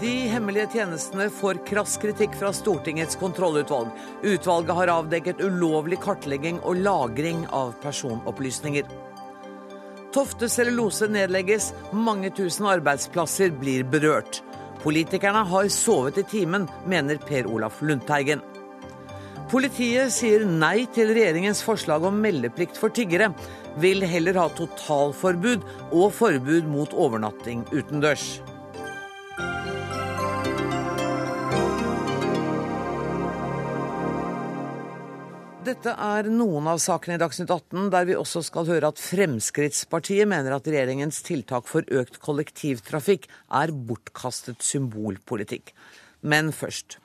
De hemmelige tjenestene får krass kritikk fra Stortingets kontrollutvalg. Utvalget har avdekket ulovlig kartlegging og lagring av personopplysninger. Tofte cellulose nedlegges, mange tusen arbeidsplasser blir berørt. Politikerne har sovet i timen, mener Per Olaf Lundteigen. Politiet sier nei til regjeringens forslag om meldeplikt for tiggere. Vil heller ha totalforbud og forbud mot overnatting utendørs. Dette er noen av sakene i Dagsnytt 18, der vi også skal høre at Fremskrittspartiet mener at regjeringens tiltak for økt kollektivtrafikk er bortkastet symbolpolitikk. Men først.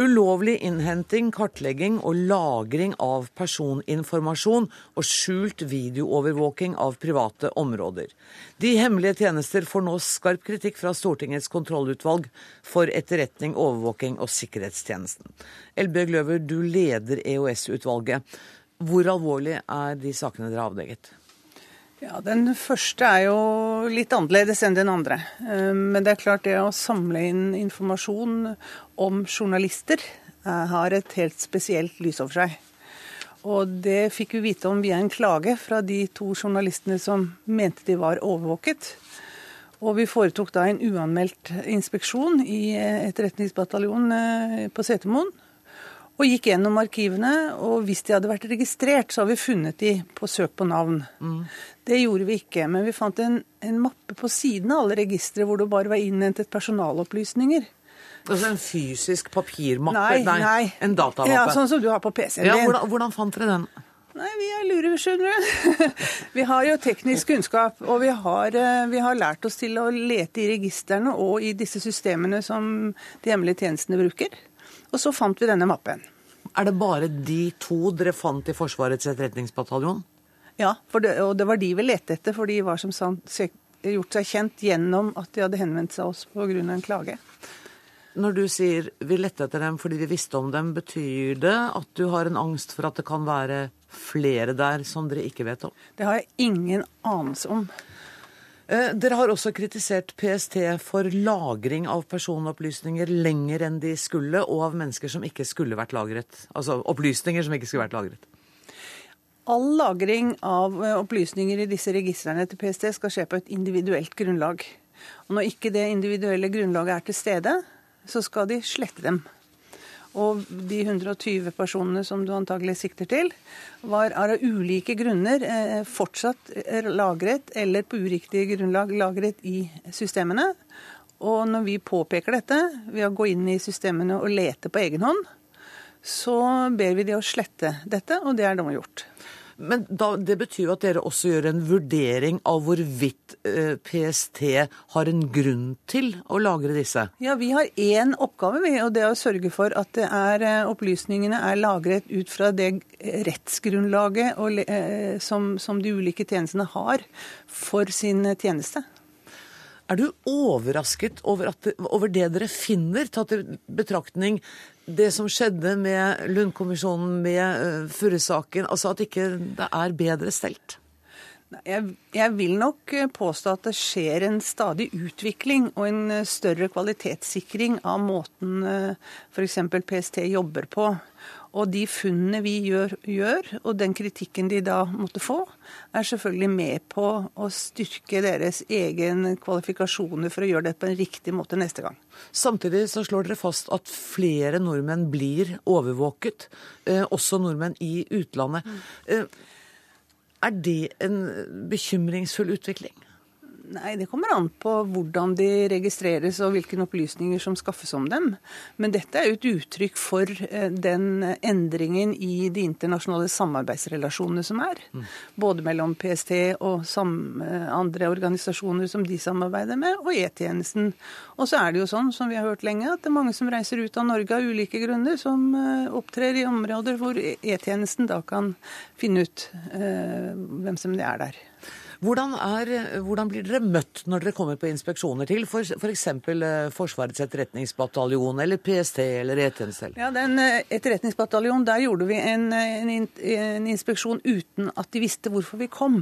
Ulovlig innhenting, kartlegging og lagring av personinformasjon og skjult videoovervåking av private områder. De hemmelige tjenester får nå skarp kritikk fra Stortingets kontrollutvalg for etterretning, overvåking og sikkerhetstjenesten. Elbjørg Løver, du leder EOS-utvalget. Hvor alvorlig er de sakene dere har avdekket? Ja, Den første er jo litt annerledes enn den andre. Eh, men det er klart det å samle inn informasjon om journalister eh, har et helt spesielt lys over seg. Og det fikk vi vite om via en klage fra de to journalistene som mente de var overvåket. Og vi foretok da en uanmeldt inspeksjon i eh, etterretningsbataljonen på Setermoen. Og gikk gjennom arkivene, og hvis de hadde vært registrert, så har vi funnet de på søk på navn. Mm. Det gjorde vi ikke, men vi fant en, en mappe på siden av alle registre hvor det bare var innhentet personalopplysninger. Altså en fysisk papirmappe? Nei, nei, nei. En datamappe? Ja, Sånn som du har på PC-en din. Ja, hvordan, hvordan fant dere den? Nei, vi er lure, skjønner du. vi har jo teknisk kunnskap, og vi har, eh, vi har, lært oss til å lete i registrene og i disse systemene som de hemmelige tjenestene bruker. Og så fant vi denne mappen. Er det bare de to dere fant i Forsvarets etterretningsbataljon? Ja, det, og det var de vi lette etter, for de var som sant gjort seg kjent gjennom at de hadde henvendt seg oss pga. en klage. Når du sier vi lette etter dem fordi vi visste om dem, betyr det at du har en angst for at det kan være flere der som dere ikke vet om? Det har jeg ingen anelse om. Eh, dere har også kritisert PST for lagring av personopplysninger lenger enn de skulle, og av mennesker som ikke skulle vært lagret. Altså opplysninger som ikke skulle vært lagret. All lagring av eh, opplysninger i disse registrene til PST skal skje på et individuelt grunnlag. Og når ikke det individuelle grunnlaget er til stede, så skal de slette dem. Og de 120 personene som du antagelig sikter til, var av ulike grunner eh, fortsatt lagret eller på uriktige grunnlag lagret i systemene. Og når vi påpeker dette ved å gå inn i systemene og lete på egen hånd, så ber vi de å slette dette, og det er de gjort. Men da, det betyr jo at dere også gjør en vurdering av hvorvidt eh, PST har en grunn til å lagre disse? Ja, vi har én oppgave, og det er å sørge for at er, eh, opplysningene er lagret ut fra det rettsgrunnlaget og, eh, som, som de ulike tjenestene har for sin tjeneste. Er du overrasket over, det, over det dere finner, tatt i betraktning det som skjedde med Lund-kommisjonen, med uh, Furre-saken? Altså at ikke det er bedre stelt? Jeg, jeg, vil nok eh, påstå at det skjer en stadig utvikling og en eh, større kvalitetssikring av måten f.eks. PST jobber på. Og de funnene vi gjør, gjør, og den kritikken de da måtte få, er selvfølgelig med på å styrke deres egen kvalifikasjoner for å gjøre det på en riktig måte neste gang. Samtidig så slår dere fast at flere nordmenn blir overvåket, eh, også nordmenn i utlandet. Mm. Eh, er det en bekymringsfull utvikling? Nei, Det kommer an på hvordan de registreres og hvilke opplysninger som skaffes om dem. Men dette er jo et uttrykk for eh, den endringen i de internasjonale samarbeidsrelasjonene som er. Mm. Både mellom PST og eh, andre organisasjoner som de samarbeider med, og E-tjenesten. Og så er det jo sånn, som vi har hørt lenge, at det er mange som reiser ut av Norge av ulike grunner, som eh, opptrer i områder hvor E-tjenesten da kan finne ut hvem som det er der. Hvordan, er, hvordan, blir dere møtt når dere kommer på inspeksjoner til f.eks. For eh, Forsvarets etterretningsbataljon eller PST eller E-tjeneste? Ja, den etterretningsbataljonen, etterretningsbataljon, der gjorde vi en, en, en, inspeksjon uten at de visste hvorfor vi kom.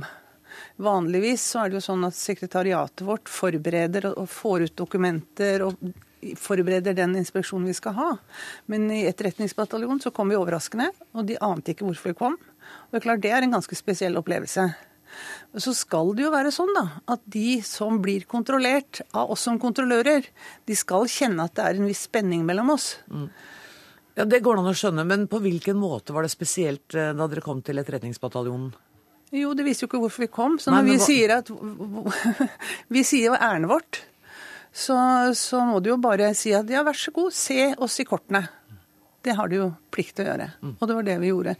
Vanligvis så er det jo sånn at sekretariatet vårt forbereder og får ut dokumenter og forbereder den inspeksjonen vi skal ha. Men i etterretningsbataljonen så kom vi overraskende, og de ante ikke hvorfor vi kom. Og Det er klart det er en ganske spesiell opplevelse. Så skal det jo være sånn da, at de som blir kontrollert av oss som kontrollører, de skal kjenne at det er en viss spenning mellom oss. Mm. Ja, Det går an å skjønne, men på hvilken måte var det spesielt eh, da dere kom til etterretningsbataljonen? Jo, det viser jo ikke hvorfor vi kom. Så når Nei, vi hva... sier at Vi sier ærendet vårt, så, så, må du jo bare si at ja, vær så god, se oss i kortene. Det har du jo plikt til å gjøre. Mm. Og det var det vi gjorde.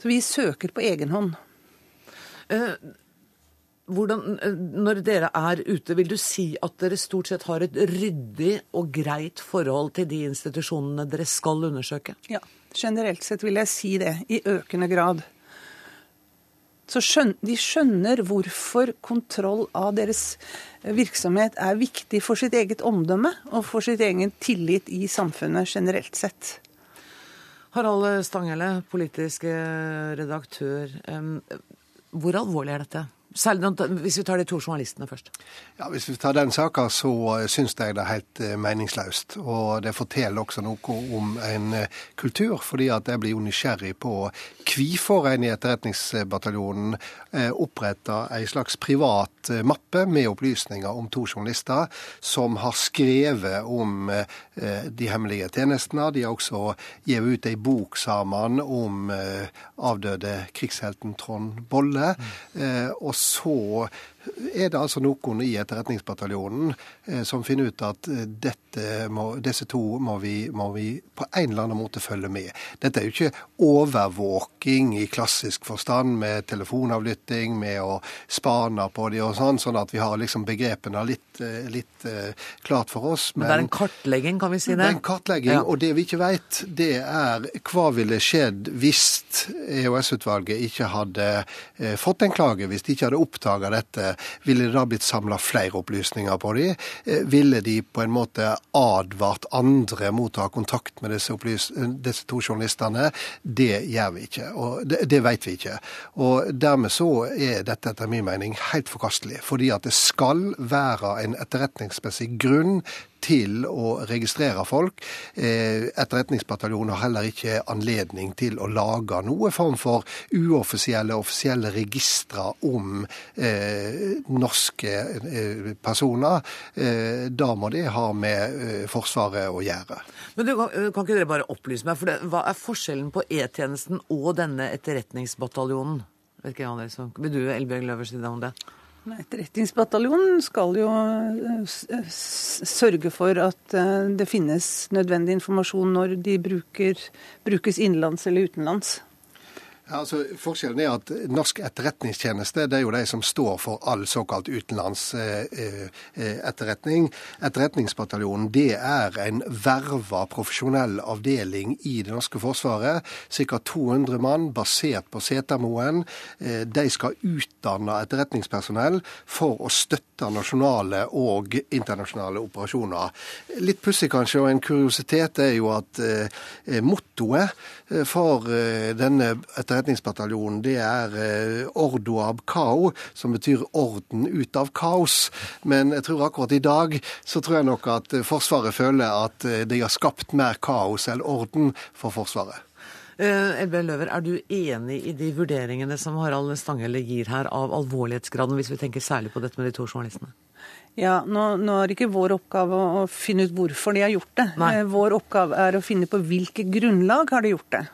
Så vi søker på egen hånd. Eh, hvordan, eh, når dere er ute, vil du si at dere stort sett har et ryddig og greit forhold til de institusjonene dere skal undersøke? Ja, generelt sett vil jeg si det. I økende grad. Så skjønner, de skjønner hvorfor kontroll av deres virksomhet er viktig for sitt eget omdømme og for sitt egen tillit i samfunnet generelt sett. Harald Stanghelle, politisk redaktør. Hvor alvorlig er dette? Særlig hvis vi tar de to journalistene først. Ja, Hvis vi tar den saka, så eh, syns jeg det er helt eh, meningsløst. Og det forteller også noe om en eh, kultur, fordi at jeg blir jo nysgjerrig på hvorfor en i Etterretningsbataljonen oppretta ei slags privat mappe med opplysninger om to journalister som har skrevet om de hemmelige tjenestene. De har også gitt ut ei bok sammen om avdøde krigshelten Trond Bolle. Mm. Og så er det altså noen i Etterretningsbataljonen eh, som finner ut at eh, må, disse to må vi, må vi, på en eller annen måte følge med. Dette er jo ikke overvåking i klassisk forstand, med telefonavlytting, med å spane på de og sånn, sånn at vi har liksom begrepene litt, eh, litt klart for oss. Men, Men, det er en kartlegging, kan vi si det? Det er en kartlegging, ja. og det vi ikke vet, det er hva ville skjedd hvis EOS-utvalget ikke hadde fått en klage, hvis de ikke hadde oppdaga dette ville det da blitt samla flere opplysninger på de? Eh, ville de på en måte advart andre mot å ha kontakt med disse, disse to journalistene? Det gjør vi ikke, og det, det vet vi ikke. Og Dermed så er dette etter min mening helt forkastelig. Fordi at det skal være en etterretningsmessig grunn til å registrere folk. Eh, Etterretningsbataljonen har heller ikke anledning til å lage noe form for uoffisielle offisielle registre om eh, norske eh, personer. Eh, da må det ha med eh, Forsvaret å gjøre. Men du, kan, kan, ikke dere bare opplyse meg, for det, Hva er forskjellen på E-tjenesten og denne etterretningsbataljonen? Vet ikke, Vil du Elbjørg Løver, si noe om det? Etterretningsbataljonen skal jo eh, sørge for at eh, det finnes nødvendig informasjon når de bruker, brukes innenlands eller utenlands. Ja, altså, forskjellen er at Norsk etterretningstjeneste det er jo de som står for all såkalt utenlandsetterretning. Eh, eh, Etterretningsbataljonen det er en verva profesjonell avdeling i det norske forsvaret. Ca. 200 mann basert på Setermoen. Eh, de skal utdanne etterretningspersonell for å støtte nasjonale og internasjonale operasjoner. Litt pussig kanskje, og en kuriositet er jo at mottoet for denne etterretningsbataljonen det er eh, Ordo ab kao, som betyr orden ut av kaos. Men jeg tror akkurat i dag så tror jeg nok at eh, Forsvaret føler at eh, de har skapt mer kaos enn orden for Forsvaret. Elbe Løver, Er du enig i de vurderingene som Harald Stanghelle gir her av alvorlighetsgraden, hvis vi tenker særlig på dette med de to journalistene? Ja, nå, nå er det ikke vår oppgave å finne ut hvorfor de har gjort det. Nei. Vår oppgave er å finne på hvilke grunnlag har de gjort det.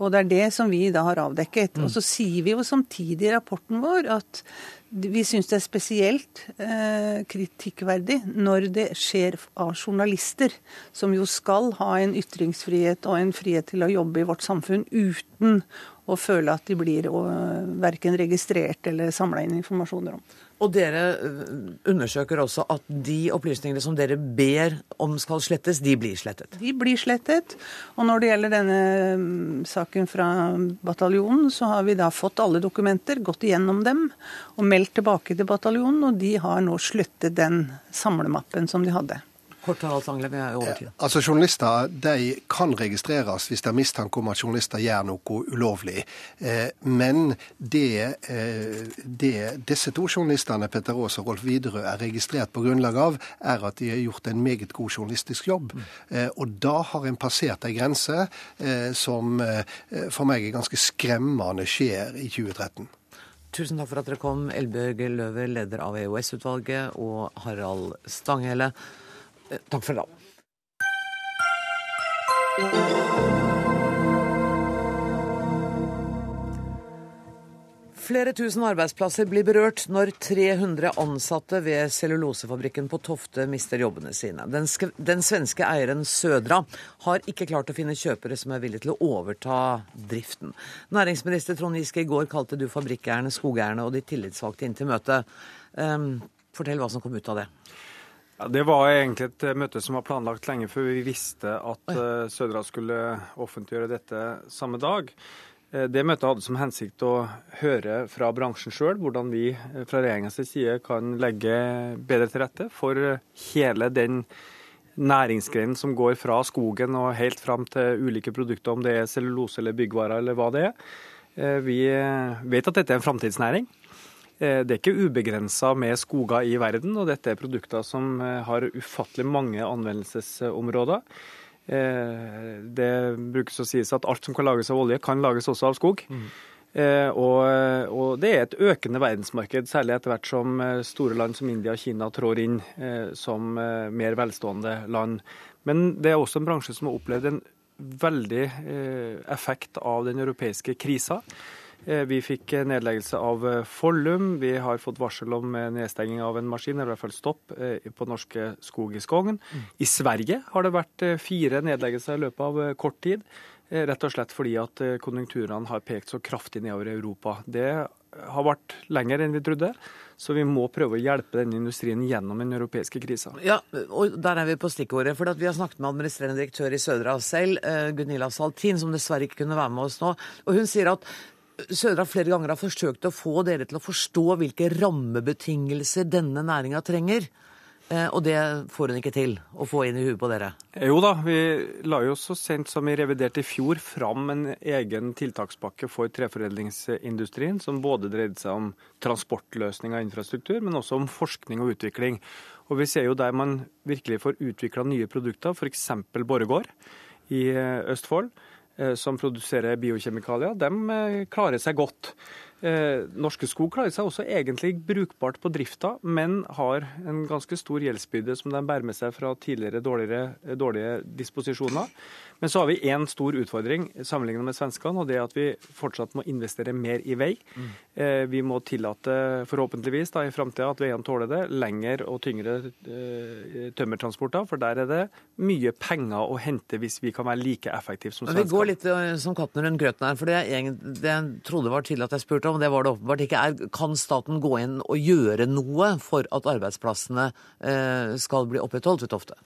Og det er det som vi da har avdekket. Mm. Og så sier vi jo samtidig i rapporten vår at vi syns det er spesielt eh, kritikkverdig når det skjer av journalister, som jo skal ha en ytringsfrihet og en frihet til å jobbe i vårt samfunn uten å føle at de blir verken registrert eller samla inn informasjoner om. Og dere øh, undersøker også at de opplysningene som dere ber om skal slettes, de blir slettet? De blir slettet. Og når det gjelder denne mm, saken fra bataljonen, så har vi da fått alle dokumenter, gått igjennom dem og meldt tilbake til bataljonen, og de har nå slettet den samlemappen som de hadde. Kort og Angle, vi er over tid. Altså, Journalister de kan registreres hvis det er mistanke om at journalister gjør noe ulovlig. Eh, men det, eh, det, disse to journalistene, Petter Aas og Rolf Widerøe, er registrert på grunnlag av, er at de har gjort en meget god journalistisk jobb. Mm. Eh, og da har en passert ei grense som for meg er ganske skremmende skjer i 2013. Tusen takk for at dere kom, Elbjørg Løver, leder av EOS-utvalget, og Harald Stanghelle. Takk for i dag. Flere tusen arbeidsplasser blir berørt når 300 ansatte ved cellulosefabrikken på Tofte mister jobbene sine. Den, den, svenske eieren Sødra har ikke klart å finne kjøpere som er villige til å overta driften. Næringsminister Trond Giske, i går kalte du fabrikkeierne, skogeierne og de tillitsvalgte inn til møte. Um, fortell hva som kom ut av det. Ja, det var egentlig et eh, møte som var planlagt lenge før vi visste at uh, Sødra skulle offentliggjøre dette samme dag. Uh, det møtet hadde som hensikt å høre fra bransjen sjøl hvordan vi fra regjeringens side kan legge bedre til rette for hele den næringsgrenen som går fra skogen og helt fram til ulike produkter, om det er cellulose eller byggvarer eller hva det er. Vi vet at dette er en framtidsnæring. Eh, det er ikke ubegrensa med skoger i verden, og dette er produkter som eh, har ufattelig mange anvendelsesområder. Eh, det brukes å sies at alt som kan lages av olje, kan lages også av skog. Mm. Og, og, det er et økende verdensmarked, særlig etter hvert som store land som India og Kina trår inn som mer velstående land. Men det er også en bransje som har opplevd en veldig effekt av den europeiske krisa. Eh, vi fikk nedleggelse av eh, Follum. Vi har fått varsel om eh, nedstenging av en maskin, eller i hvert fall stopp, på Norske Skog i Skogn. Mm. I Sverige har det vært fire nedleggelser i løpet av kort tid. Rett og slett fordi at konjunkturene har pekt så kraftig nedover i Europa. Det har vært lenger enn vi trodde. Så vi må prøve å hjelpe denne industrien gjennom den europeiske krisa. Ja, og Der er vi på stikkordet. for Vi har snakket med administrerende direktør i Sødra selv, Gunilla Saltin, som dessverre ikke kunne være med oss nå. og Hun sier at Sødra flere ganger har forsøkt å få dere til å forstå hvilke rammebetingelser denne næringa trenger. Eh, og det får hun ikke til å få inn i huet på dere? Jo da, vi la jo så sent som i revidert i fjor fram en egen tiltakspakke for treforedlingsindustrien, som både dreide seg om transportløsning av infrastruktur, men også om forskning og utvikling. Og vi ser jo der man virkelig får utvikla nye produkter, f.eks. Borregaard i eh, Østfold som produserer biokjemikalier, de eh, klarer seg godt. Eh, Norske Skog klarer seg også egentlig brukbart på drifta, men har en ganske stor gjeldsbyrde som de bærer med seg fra tidligere dårlige disposisjoner. Men så har vi én stor utfordring sammenlignet med svenskene, og det er at vi fortsatt må investere mer i vei. Mm. Eh, vi må tillate, forhåpentligvis da, i framtida, at veiene tåler det, lengre og tyngre eh, tømmertransporter. For der er det mye penger å hente hvis vi kan være like effektive som svenskene. Vi går litt eh, som katten rundt grøten her. for det jeg, det jeg trodde var tidlig at jeg spurte om, det var det åpenbart ikke er. Kan staten gå inn og gjøre noe for at arbeidsplassene skal bli opprettholdt ved Tofte?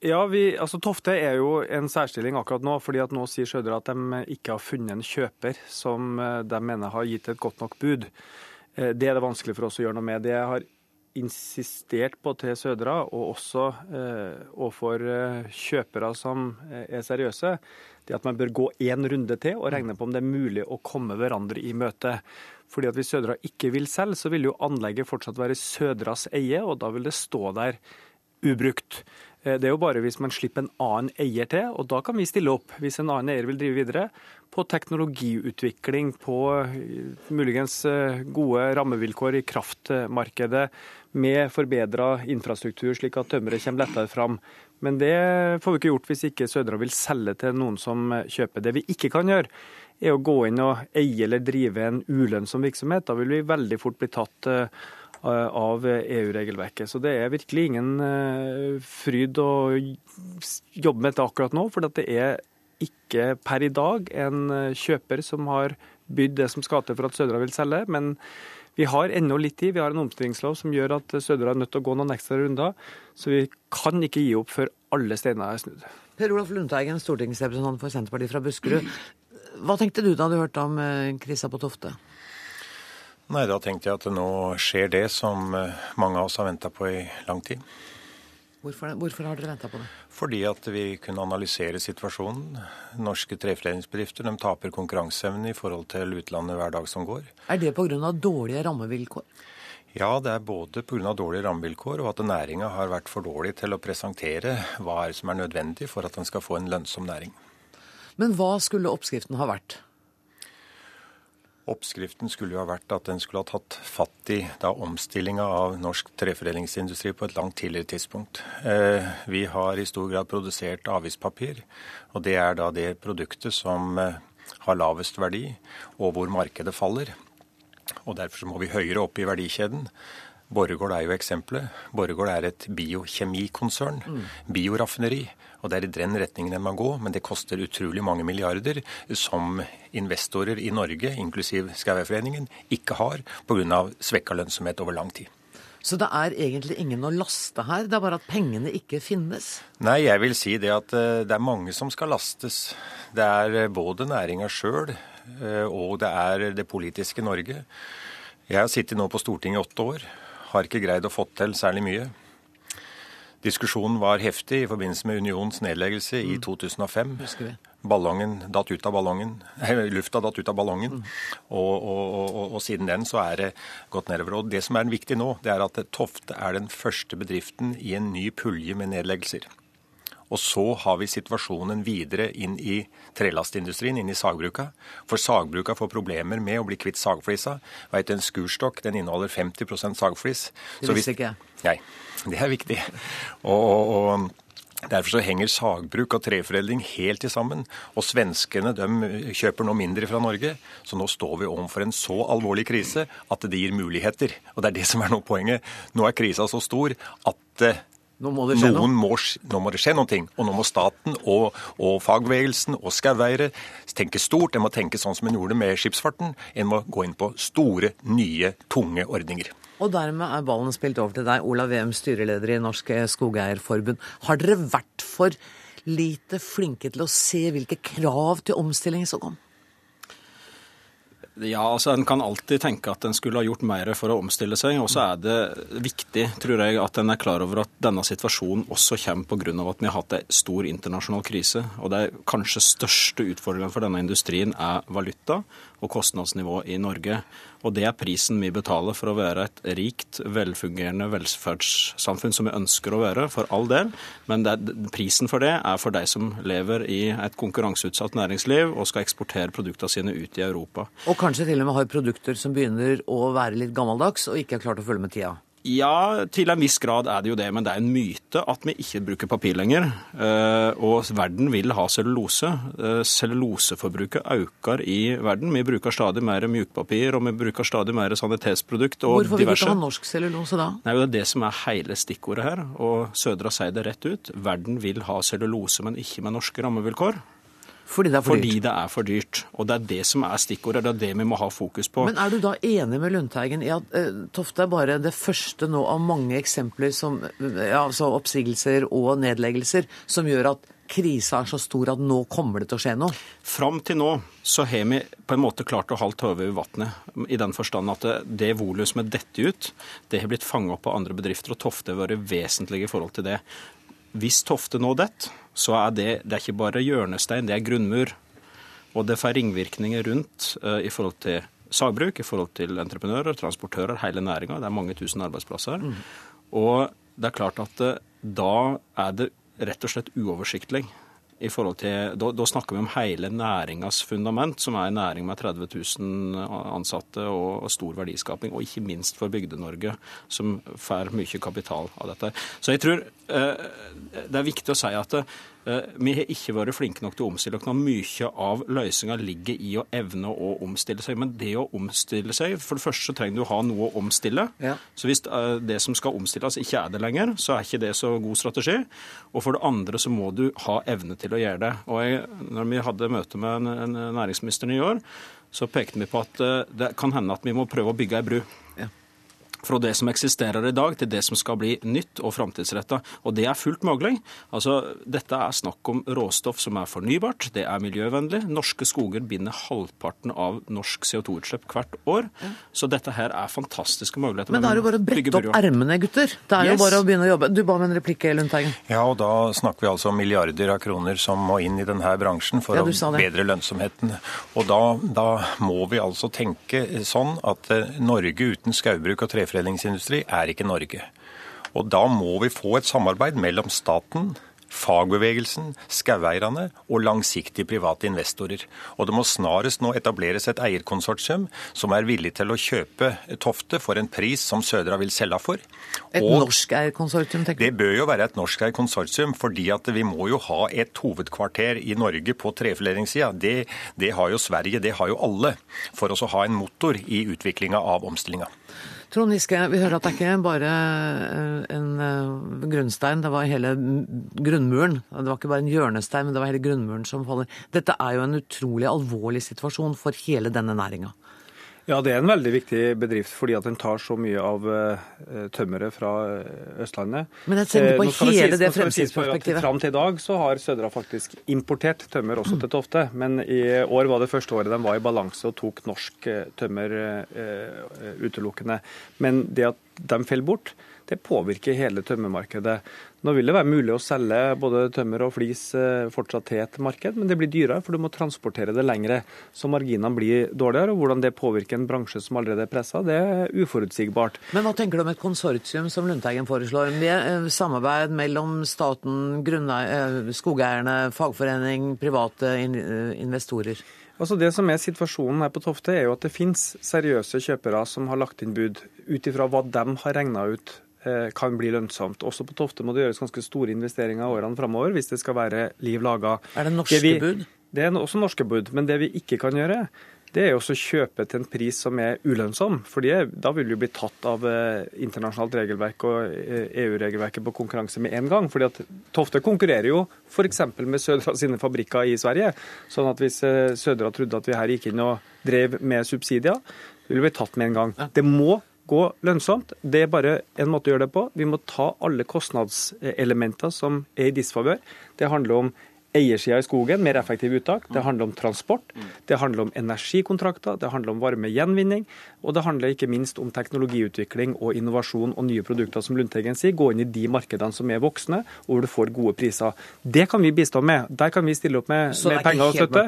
Ja, vi, altså Tofte er jo en særstilling akkurat nå. fordi at Nå sier Sjødra at de ikke har funnet en kjøper som eh, de mener har gitt et godt nok bud. Eh, det er det vanskelig for oss å gjøre noe med. Det har insistert på til Sødra, og også eh, overfor eh, kjøpere som er seriøse, er at man bør gå én runde til og regne på om det er mulig å komme hverandre i møte. Fordi at Hvis Sødra ikke vil selge, så vil jo anlegget fortsatt være Sødras eie, og da vil det stå der ubrukt. Eh, det er jo bare hvis man slipper en annen eier til, og da kan vi stille opp. Hvis en annen eier vil drive videre på teknologiutvikling, på eh, muligens eh, gode rammevilkår i kraftmarkedet, med forbedra infrastruktur, slik at tømmeret kommer lettere fram. Men det får vi ikke gjort hvis ikke Sødra vil selge til noen som kjøper. Det vi ikke kan gjøre, er å gå inn og eie eller drive en ulønnsom virksomhet. Da vil vi veldig fort bli tatt Eh, av EU-regelverket. Så det er virkelig ingen eh, fryd å jobbe med dette akkurat nå. For det er ikke per i dag en eh, kjøper som har bydd det som skal til for at Sødra vil selge. Men vi har ennå litt tid. Vi har en omstillingslov som gjør at Sødra er nødt til å gå noen ekstra runder. Så vi kan ikke gi opp før alle steiner er snudd. Per Olaf Lundteigen, stortingsrepresentant for Senterpartiet fra Buskerud. Hva tenkte du da du hørte om eh, krisa på Tofte? Nei, Da tenkte jeg at nå skjer det som eh, mange av oss har venta på i lang tid. Hvorfor, Hvorfor har dere venta på det? Fordi at vi kunne analysere situasjonen. Norske treforedlingsbedrifter taper konkurranseevne i forhold til utlandet hver dag som går. Er det pga. dårlige rammevilkår? Ja, det er både pga. dårlige rammevilkår og at næringa har vært for dårlig til å presentere hva er som er nødvendig for at den skal få en lønnsom næring. Men hva skulle oppskriften ha vært? Oppskriften skulle jo ha vært at den skulle ha tatt fatt i omstillinga av norsk treforedlingsindustri på et langt tidligere tidspunkt. Eh, vi har i stor grad produsert avispapir, og det er da det produktet som eh, har lavest verdi, og hvor markedet faller. Og Derfor må vi høyere opp i verdikjeden. Borregaard er jo eksempelet. Borregaard er et biokjemikonsern. Mm. Bioraffineri. Og det er i den retningen den må gå, men det koster utrolig mange milliarder som investorer i Norge, inklusiv Skaueierforeningen, ikke har pga. svekka lønnsomhet over lang tid. Så det er egentlig ingen å laste her, det er bare at pengene ikke finnes? Nei, jeg vil si det at eh, det er mange som skal lastes. Det er eh, både næringa sjøl eh, og det er det politiske Norge. Jeg har sittet nå på Stortinget i åtte år, har ikke greid å få til særlig mye. Diskusjonen var heftig i forbindelse med Unions nedleggelse i 2005. Mm. Ballongen datt ut av ballongen, Lufta datt ut av ballongen. Mm. Og, og, og, og, siden den så er det gått nedover. Og Det som er viktig nå, det er at Tofte er den første bedriften i en ny pulje med nedleggelser. Og så har vi situasjonen videre inn i trelastindustrien, inn i sagbruka. For sagbruka får problemer med å bli kvitt sagflisa. Vet, en skurstokk den inneholder 50% sagflis. Det visste ikke jeg. Nei. Det er viktig. og, og, og Derfor så henger sagbruk og treforedling helt til sammen. Og svenskene de kjøper nå mindre fra Norge. Så nå står vi overfor en så alvorlig krise at det gir muligheter. Og det er det som er nå poenget. Nå er krisa så stor at eh, nå må det skje noe. Må, nå må det skje noe. Og nå må staten og, og fagbevegelsen og skogeiere tenke stort. En må tenke sånn som en gjorde med skipsfarten. En må gå inn på store, nye, tunge ordninger. Og dermed er ballen spilt over til deg, Olav Wem, styreleder i Norsk Skogeierforbund. Har dere vært for lite flinke til å se hvilke krav til omstilling som kom? Ja, altså En kan alltid tenke at en skulle ha gjort mer for å omstille seg. Og så er det viktig tror jeg, at en er klar over at denne situasjonen også kommer pga. at vi har hatt en stor internasjonal krise. Og det kanskje største utfordringen for denne industrien er valuta og kostnadsnivå i Norge. Og det er prisen vi betaler for å være et rikt, velfungerende velferdssamfunn som vi ønsker å være, for all del. Men er, prisen for det er for de som lever i et konkurranseutsatt næringsliv og skal eksportere produktene sine ut i Europa. Og kanskje til og med har produkter som begynner å være litt gammeldags og ikke er klart å følge med tida? Ja, til en viss grad er det jo det, men det er en myte at vi ikke bruker papir lenger. Eh, og verden vil ha cellulose. Eh, celluloseforbruket øker i verden. Vi bruker stadig mer mjukpapir, og vi bruker stadig mer sanitetsprodukt og Hvorfor vil vi ikke ha norsk cellulose da? Nei, Det er det som er hele stikkordet her. Og Sødra sier det rett ut. Verden vil ha cellulose, men ikke med norske rammevilkår. Fordi det er for dyrt? Fordi det er for dyrt. Og det er det som er stikkordet. Det er det vi må ha fokus på. Men er du da enig med Lundteigen i at eh, Tofte er bare det første nå av mange eksempler som ja, altså oppsigelser og nedleggelser som gjør at krisa er så stor at nå kommer det til å skje noe? Fram til nå så har vi på en måte klart å holde hodet over vannet. I den forstand at det, det volumet som er dette ut, det har blitt fanget opp av andre bedrifter, og Tofte har vært vesentlig i forhold til det. Hvis Tofte nå detter, så er det, det er ikke bare hjørnestein, det er grunnmur. Og det får ringvirkninger rundt uh, i forhold til sagbruk, i forhold til entreprenører, transportører, hele næringa. Det er mange tusen arbeidsplasser. Mm. Og det er klart at uh, da er det rett og slett uoversiktlig i forhold til, da, da, snakker vi om hele næringas fundament, som er en næring med 30 000 ansatte og, og stor verdiskaping. Og ikke minst for Bygde-Norge, som får mye kapital av dette. Så jeg tror eh, det er viktig å si at Eh, vi har ikke vært flinke nok til å omstille oss. Mye av løsninga ligger i å evne å omstille seg. Men det å omstille seg For det første så trenger du å ha noe å omstille. Ja. Så hvis eh, det som skal omstilles, ikke er det lenger, så er ikke det så god strategi. Og for det andre så må du ha evne til å gjøre det. Og jeg, når vi hadde møte med næringsministeren i år, så pekte vi på at eh, det kan hende at vi må prøve å bygge ei bru fra det som eksisterer i dag, til det som skal bli nytt og framtidsretta. Og det er fullt mulig. Altså, dette er snakk om råstoff som er fornybart, det er miljøvennlig. Norske skoger binder halvparten av norsk CO2-utslipp hvert år. Så dette her er fantastiske muligheter. Men da er det bare å brette opp ermene, gutter. Det er yes. jo bare å begynne å jobbe. Du ba om en replikk, Lundteigen. Ja, og da snakker vi altså om milliarder av kroner som må inn i denne bransjen for ja, å bedre lønnsomheten. Og da, da må vi altså tenke sånn at eh, Norge uten skaubruk og treforedling treforedlingsindustri er ikke Norge. Og da må vi få et samarbeid mellom staten, fagbevegelsen, skogeierne og langsiktige private investorer. Og det må snarest nå etableres et eierkonsortium som er villig til å kjøpe Tofte for en pris som Sødra vil selge for. Et norsk eierkonsortium, tenker du? Det bør jo være et norsk eierkonsortium, fordi at vi må jo ha et hovedkvarter i Norge på treforedlingssida. Det, det har jo Sverige, det har jo alle, for å ha en motor i utviklinga av omstillinga. Trond Giske, vi hører at det er ikke bare eh, en eh, grunnstein, det var hele grunnmuren. Det var ikke bare en hjørnestein, men det var hele grunnmuren som faller. Dette er jo en utrolig alvorlig situasjon for hele denne næringa. Ja, det er en veldig viktig bedrift fordi at den tar så mye av uh, tømmeret fra eh, Østlandet. Men jeg tenker på uh, hele det fremtidsperspektivet. Fram til i dag så har Sødra faktisk importert tømmer også til Tofte. Men i år var det første året de var i balanse og tok norsk tømmer utelukkende. Men det at de faller bort, det påvirker hele tømmermarkedet. Nå vil det være mulig å selge både tømmer og flis eh, fortsatt til et marked, men det blir dyrere, for du må transportere det lengre. Så marginene blir dårligere. og Hvordan det påvirker en bransje som allerede er pressa, det er uforutsigbart. Men hva tenker du om et konsortium som Lundteigen foreslår, med eh, samarbeid mellom staten, eh, skogeierne, fagforening, private investorer? Altså Det som er situasjonen her på Tofte, er jo at det finnes seriøse kjøpere som har lagt inn bud ut ifra hva de har regna ut kan bli lønnsomt. Også på Tofte må det gjøres ganske store investeringer årene framover hvis det skal være liv laga. Er det norske det vi, bud? Det er også norske bud. Men det vi ikke kan gjøre, det er også å kjøpe til en pris som er ulønnsom. for Da vil vi bli tatt av eh, internasjonalt regelverk og EU-regelverket eh, e på konkurranse med en gang. fordi at Tofte konkurrerer jo f.eks. med Sødra sine fabrikker i Sverige. sånn at hvis Sødra trodde at vi her gikk inn og drev med subsidier, ville vi tatt med en gang. Det må gå lønnsomt. Det er bare en måte å gjøre det på. Vi må ta alle kostnadselementer som er i disfavør. Det handler om eiersida i skogen, mer effektiv uttak. Det handler om transport, det handler om energikontrakter, det handler om varmegjenvinning. Og det handler ikke minst om teknologiutvikling og innovasjon og nye produkter, som Lundteigen sier. Gå inn i de markedene som er voksne, og hvor du får gode priser. Det kan vi bistå med. Der kan vi stille opp med, med penger og støtte.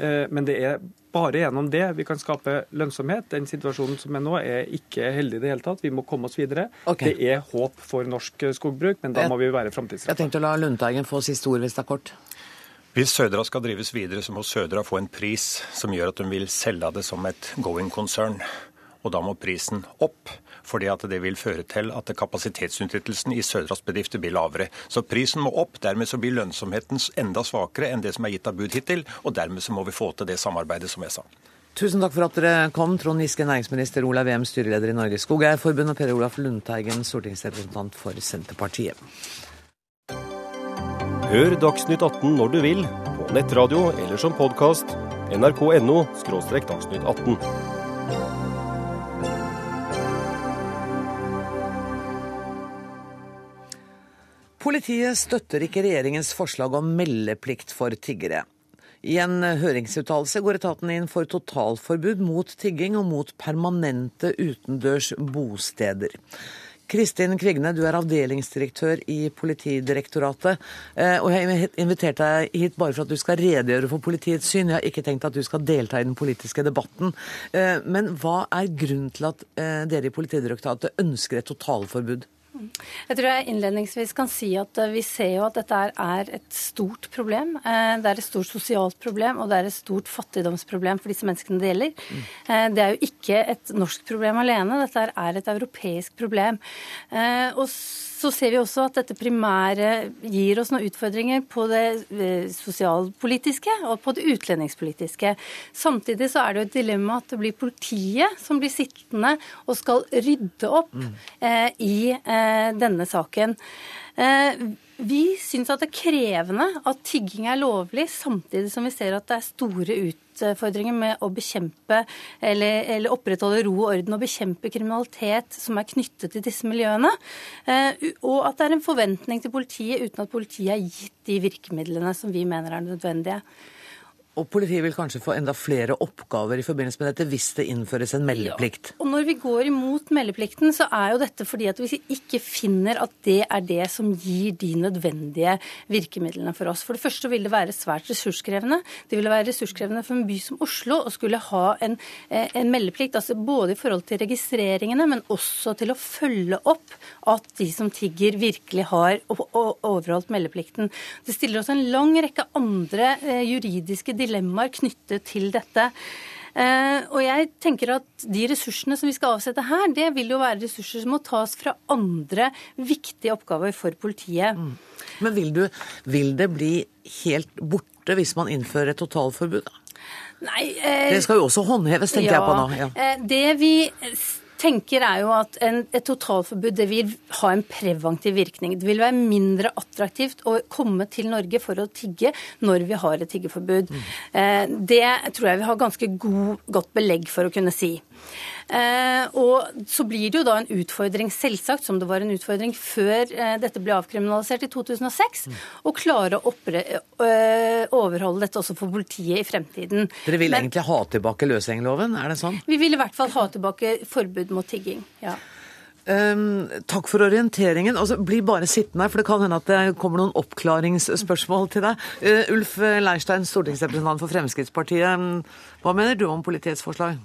Men det er bare gjennom det vi kan skape lønnsomhet. Den situasjonen som er nå, er ikke heldig i det hele tatt. Vi må komme oss videre. Okay. Det er håp for norsk skogbruk, men da må vi være framtidsrettede. Jeg tenkte å la Lundteigen få siste ord hvis det er kort. Hvis Sødra skal drives videre, så må Sødra få en pris som gjør at hun vil selge det som et going-konsern. Og da må prisen opp fordi at det vil føre til at kapasitetsutnyttelsen i Sødras bedrifter blir lavere. Så prisen må opp. Dermed så blir lønnsomheten enda svakere enn det som er gitt av bud hittil. Og dermed så må vi få til det samarbeidet som jeg sa. Tusen takk for at dere kom, Trond Giske, næringsminister, Olav Wem, styreleder i Norges Skogeierforbund, og Per Olaf Lundteigen, stortingsrepresentant for Senterpartiet. Hør Dagsnytt 18 når du vil, på nettradio eller som podkast. nrk.no – dagsnytt 18. Politiet støtter ikke regjeringens forslag om meldeplikt for tiggere. I en høringsuttalelse går etaten inn for totalforbud mot tigging og mot permanente utendørs bosteder. Kristin Kvigne, du er avdelingsdirektør i Politidirektoratet. Eh, og jeg har invitert deg hit bare for at du skal redegjøre for politiets syn. Jeg har ikke tenkt at du skal delta i den politiske debatten. Eh, men hva er grunnen til at eh, dere i Politidirektoratet ønsker et totalforbud? Jeg tror jeg innledningsvis kan si at eh, vi ser jo at dette er et stort problem. Eh, det er et stort sosialt problem, og det er et stort fattigdomsproblem for disse menneskene det gjelder. Mm. Det er jo ikke et norsk problem alene, dette er et europeisk problem. Og så ser vi også at dette primære gir oss noen utfordringer på det eh, sosialpolitiske og på det utlendingspolitiske. Samtidig så er det jo et dilemma at det blir politiet som blir sittende og skal rydde opp mm. eh, i eh, denne saken. Eh, vi syns at det er krevende at tigging er lovlig, samtidig som vi ser at det er store utfordringer utfordringer med å bekjempe eller, eller opprettholde ro og orden og bekjempe kriminalitet som er knyttet til disse miljøene. Og at det er en forventning til politiet uten at politiet er gitt de virkemidlene som vi mener er nødvendige. Og politiet vil kanskje få enda flere oppgaver i forbindelse med dette hvis det innføres en meldeplikt. Ja. Og når vi går imot meldeplikten, så er jo dette fordi at vi ikke finner at det er det som gir de nødvendige virkemidlene for oss. For det første vil det være svært ressurskrevende. Det vil være ressurskrevende for en by som Oslo å skulle ha en, eh, en meldeplikt, altså både i forhold til registreringene, men også til å følge opp at de som tigger, virkelig har overholdt meldeplikten. Det stiller også en lang rekke andre eh, juridiske dilemmaer knyttet til dette. Uh, og jeg tenker at De ressursene som vi skal avsette her, det vil jo være ressurser som må tas fra andre viktige oppgaver for politiet. Mm. Men vil, du, vil, det bli helt borte hvis man innfører et totalforbud? Nei, uh, det skal jo også håndheves, tenker ja, jeg på nå. Ja. Uh, det vi tenker er jo at en, et totalforbud det vil ha en preventiv virkning. Det vil være mindre attraktivt å komme til Norge for å tigge når vi har et tiggeforbud. Mm. Det tror jeg vi har ganske god, godt belegg for å kunne si. Eh, og så blir det jo da en utfordring, selvsagt, som det var en utfordring før eh, dette ble avkriminalisert i 2006, mm. å klare å eh, overholde dette også for politiet i fremtiden. Dere vil Men, egentlig ha tilbake løsgjengerloven, er det sånn? Vi vil i hvert fall ha tilbake forbud mot tigging, ja. Um, takk for orienteringen. Altså, bli bare sittende, her, for det kan hende at det kommer noen oppklaringsspørsmål til deg. Uh, Ulf Leirstein, stortingsrepresentant for Fremskrittspartiet. Hva mener du om politiets forslag?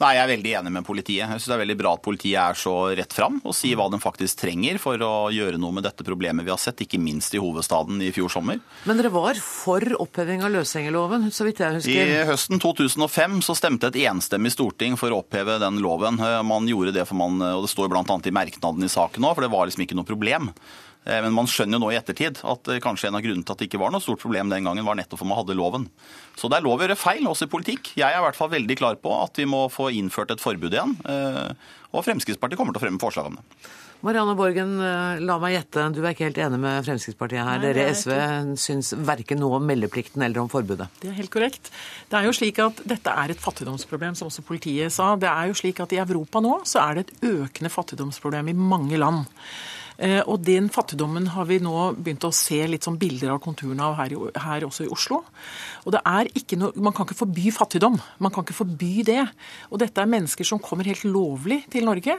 Nei, Jeg er veldig enig med politiet. Jeg synes Det er veldig bra at politiet er så rett fram og sier hva de faktisk trenger for å gjøre noe med dette problemet vi har sett, ikke minst i hovedstaden i fjor sommer. Men dere var for oppheving av løsgjengerloven, så vidt jeg husker? I høsten 2005 så stemte et enstemmig storting for å oppheve den loven. Man gjorde det for man, og det står bl.a. i merknaden i saken nå, for det var liksom ikke noe problem. Eh, men man skjønner jo nå i ettertid at eh, kanskje en av grunnene til at det ikke var noe stort problem den gangen, var nettopp for man hadde loven. Så det er lov å gjøre feil, også i politikk. Jeg er i hvert fall veldig klar på at vi må få innført et forbud igjen. Eh, og Fremskrittspartiet kommer til å fremme forslag om det. Marianne Borgen, la meg gjette, du er ikke helt enig med Fremskrittspartiet her. Nei, Dere SV syns verken noe om meldeplikten eller om forbudet? Det er helt korrekt. Det er jo slik at Dette er et fattigdomsproblem, som også politiet sa. Det er jo slik at I Europa nå så er det et økende fattigdomsproblem i mange land. Eh, og den fattigdommen har vi nå begynt å se litt sånn bilder av konturene av her, her, også i Oslo. Og det er ikke noe, Man kan ikke forby fattigdom. Man kan ikke forby det. Og dette er mennesker som kommer helt lovlig til Norge.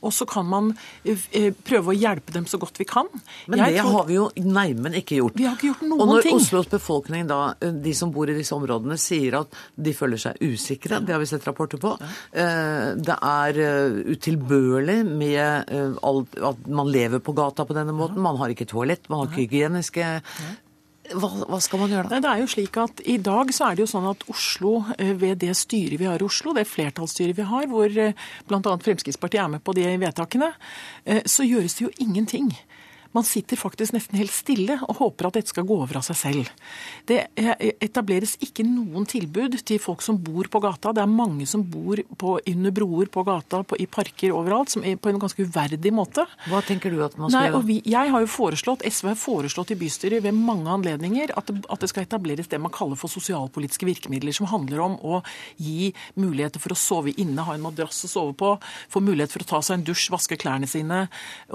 Og så kan man eh, eh, prøve å hjelpe dem så godt vi kan. Men jeg det tror... har vi jo neimen ikke gjort. Vi har ikke gjort noen ting. Og når ting. Oslos befolkning, da, eh, de som bor i disse områdene, sier at de føler seg usikre, det har vi sett rapporter på. Det er utilbørlig med at man lever på gata på denne måten. Man har ikke toalett, man har ikke hygieniske hva, hva, skal man gjøre da? Det er jo slik at I dag så er det jo sånn at Oslo, eh, ved det styret vi har i Oslo, det flertallsstyret vi har, hvor eh, bl.a. Fremskrittspartiet er med på de vedtakene, eh, så gjøres det jo ingenting. Man sitter faktisk nesten helt stille og håper at dette skal gå over av seg selv. Det etableres ikke noen tilbud til folk som bor på gata. Det er mange som bor på, under broer på gata, på, i parker overalt, som er på en ganske uverdig måte. Hva tenker du at man skal gjøre? Vi, jeg har jo foreslått, SV har foreslått i bystyret ved mange anledninger at det, at det skal etableres det man kaller for sosialpolitiske virkemidler, som handler om å gi muligheter for å sove inne, ha en madrass å sove på, få mulighet for å ta seg en dusj, vaske klærne sine,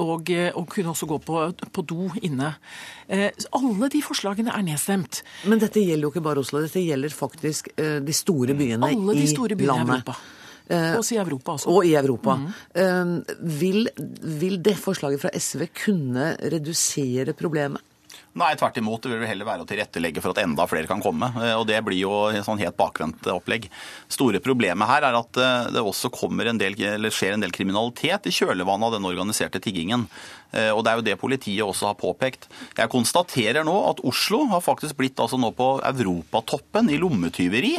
og, og kunne også gå på på do inne. Eh, alle de forslagene er nedstemt. Men dette gjelder jo ikke bare Oslo, dette gjelder faktisk eh, de store byene i landet. Alle de store byene i Europa. Eh, og i Europa også. Og i Europa. Mm. Vil, vil det forslaget fra SV kunne redusere problemet? Nei, tvert imot. Det vil heller være å tilrettelegge for at enda flere kan komme. Eh, og Det blir jo et sånn helt bakvendt opplegg. Store problemet her er at eh, det også en del, skjer en del kriminalitet i kjølvannet av den organiserte tiggingen. Eh, og Det er jo det politiet også har påpekt. Jeg konstaterer nå at Oslo har faktisk blitt altså nå på europatoppen i lommetyveri.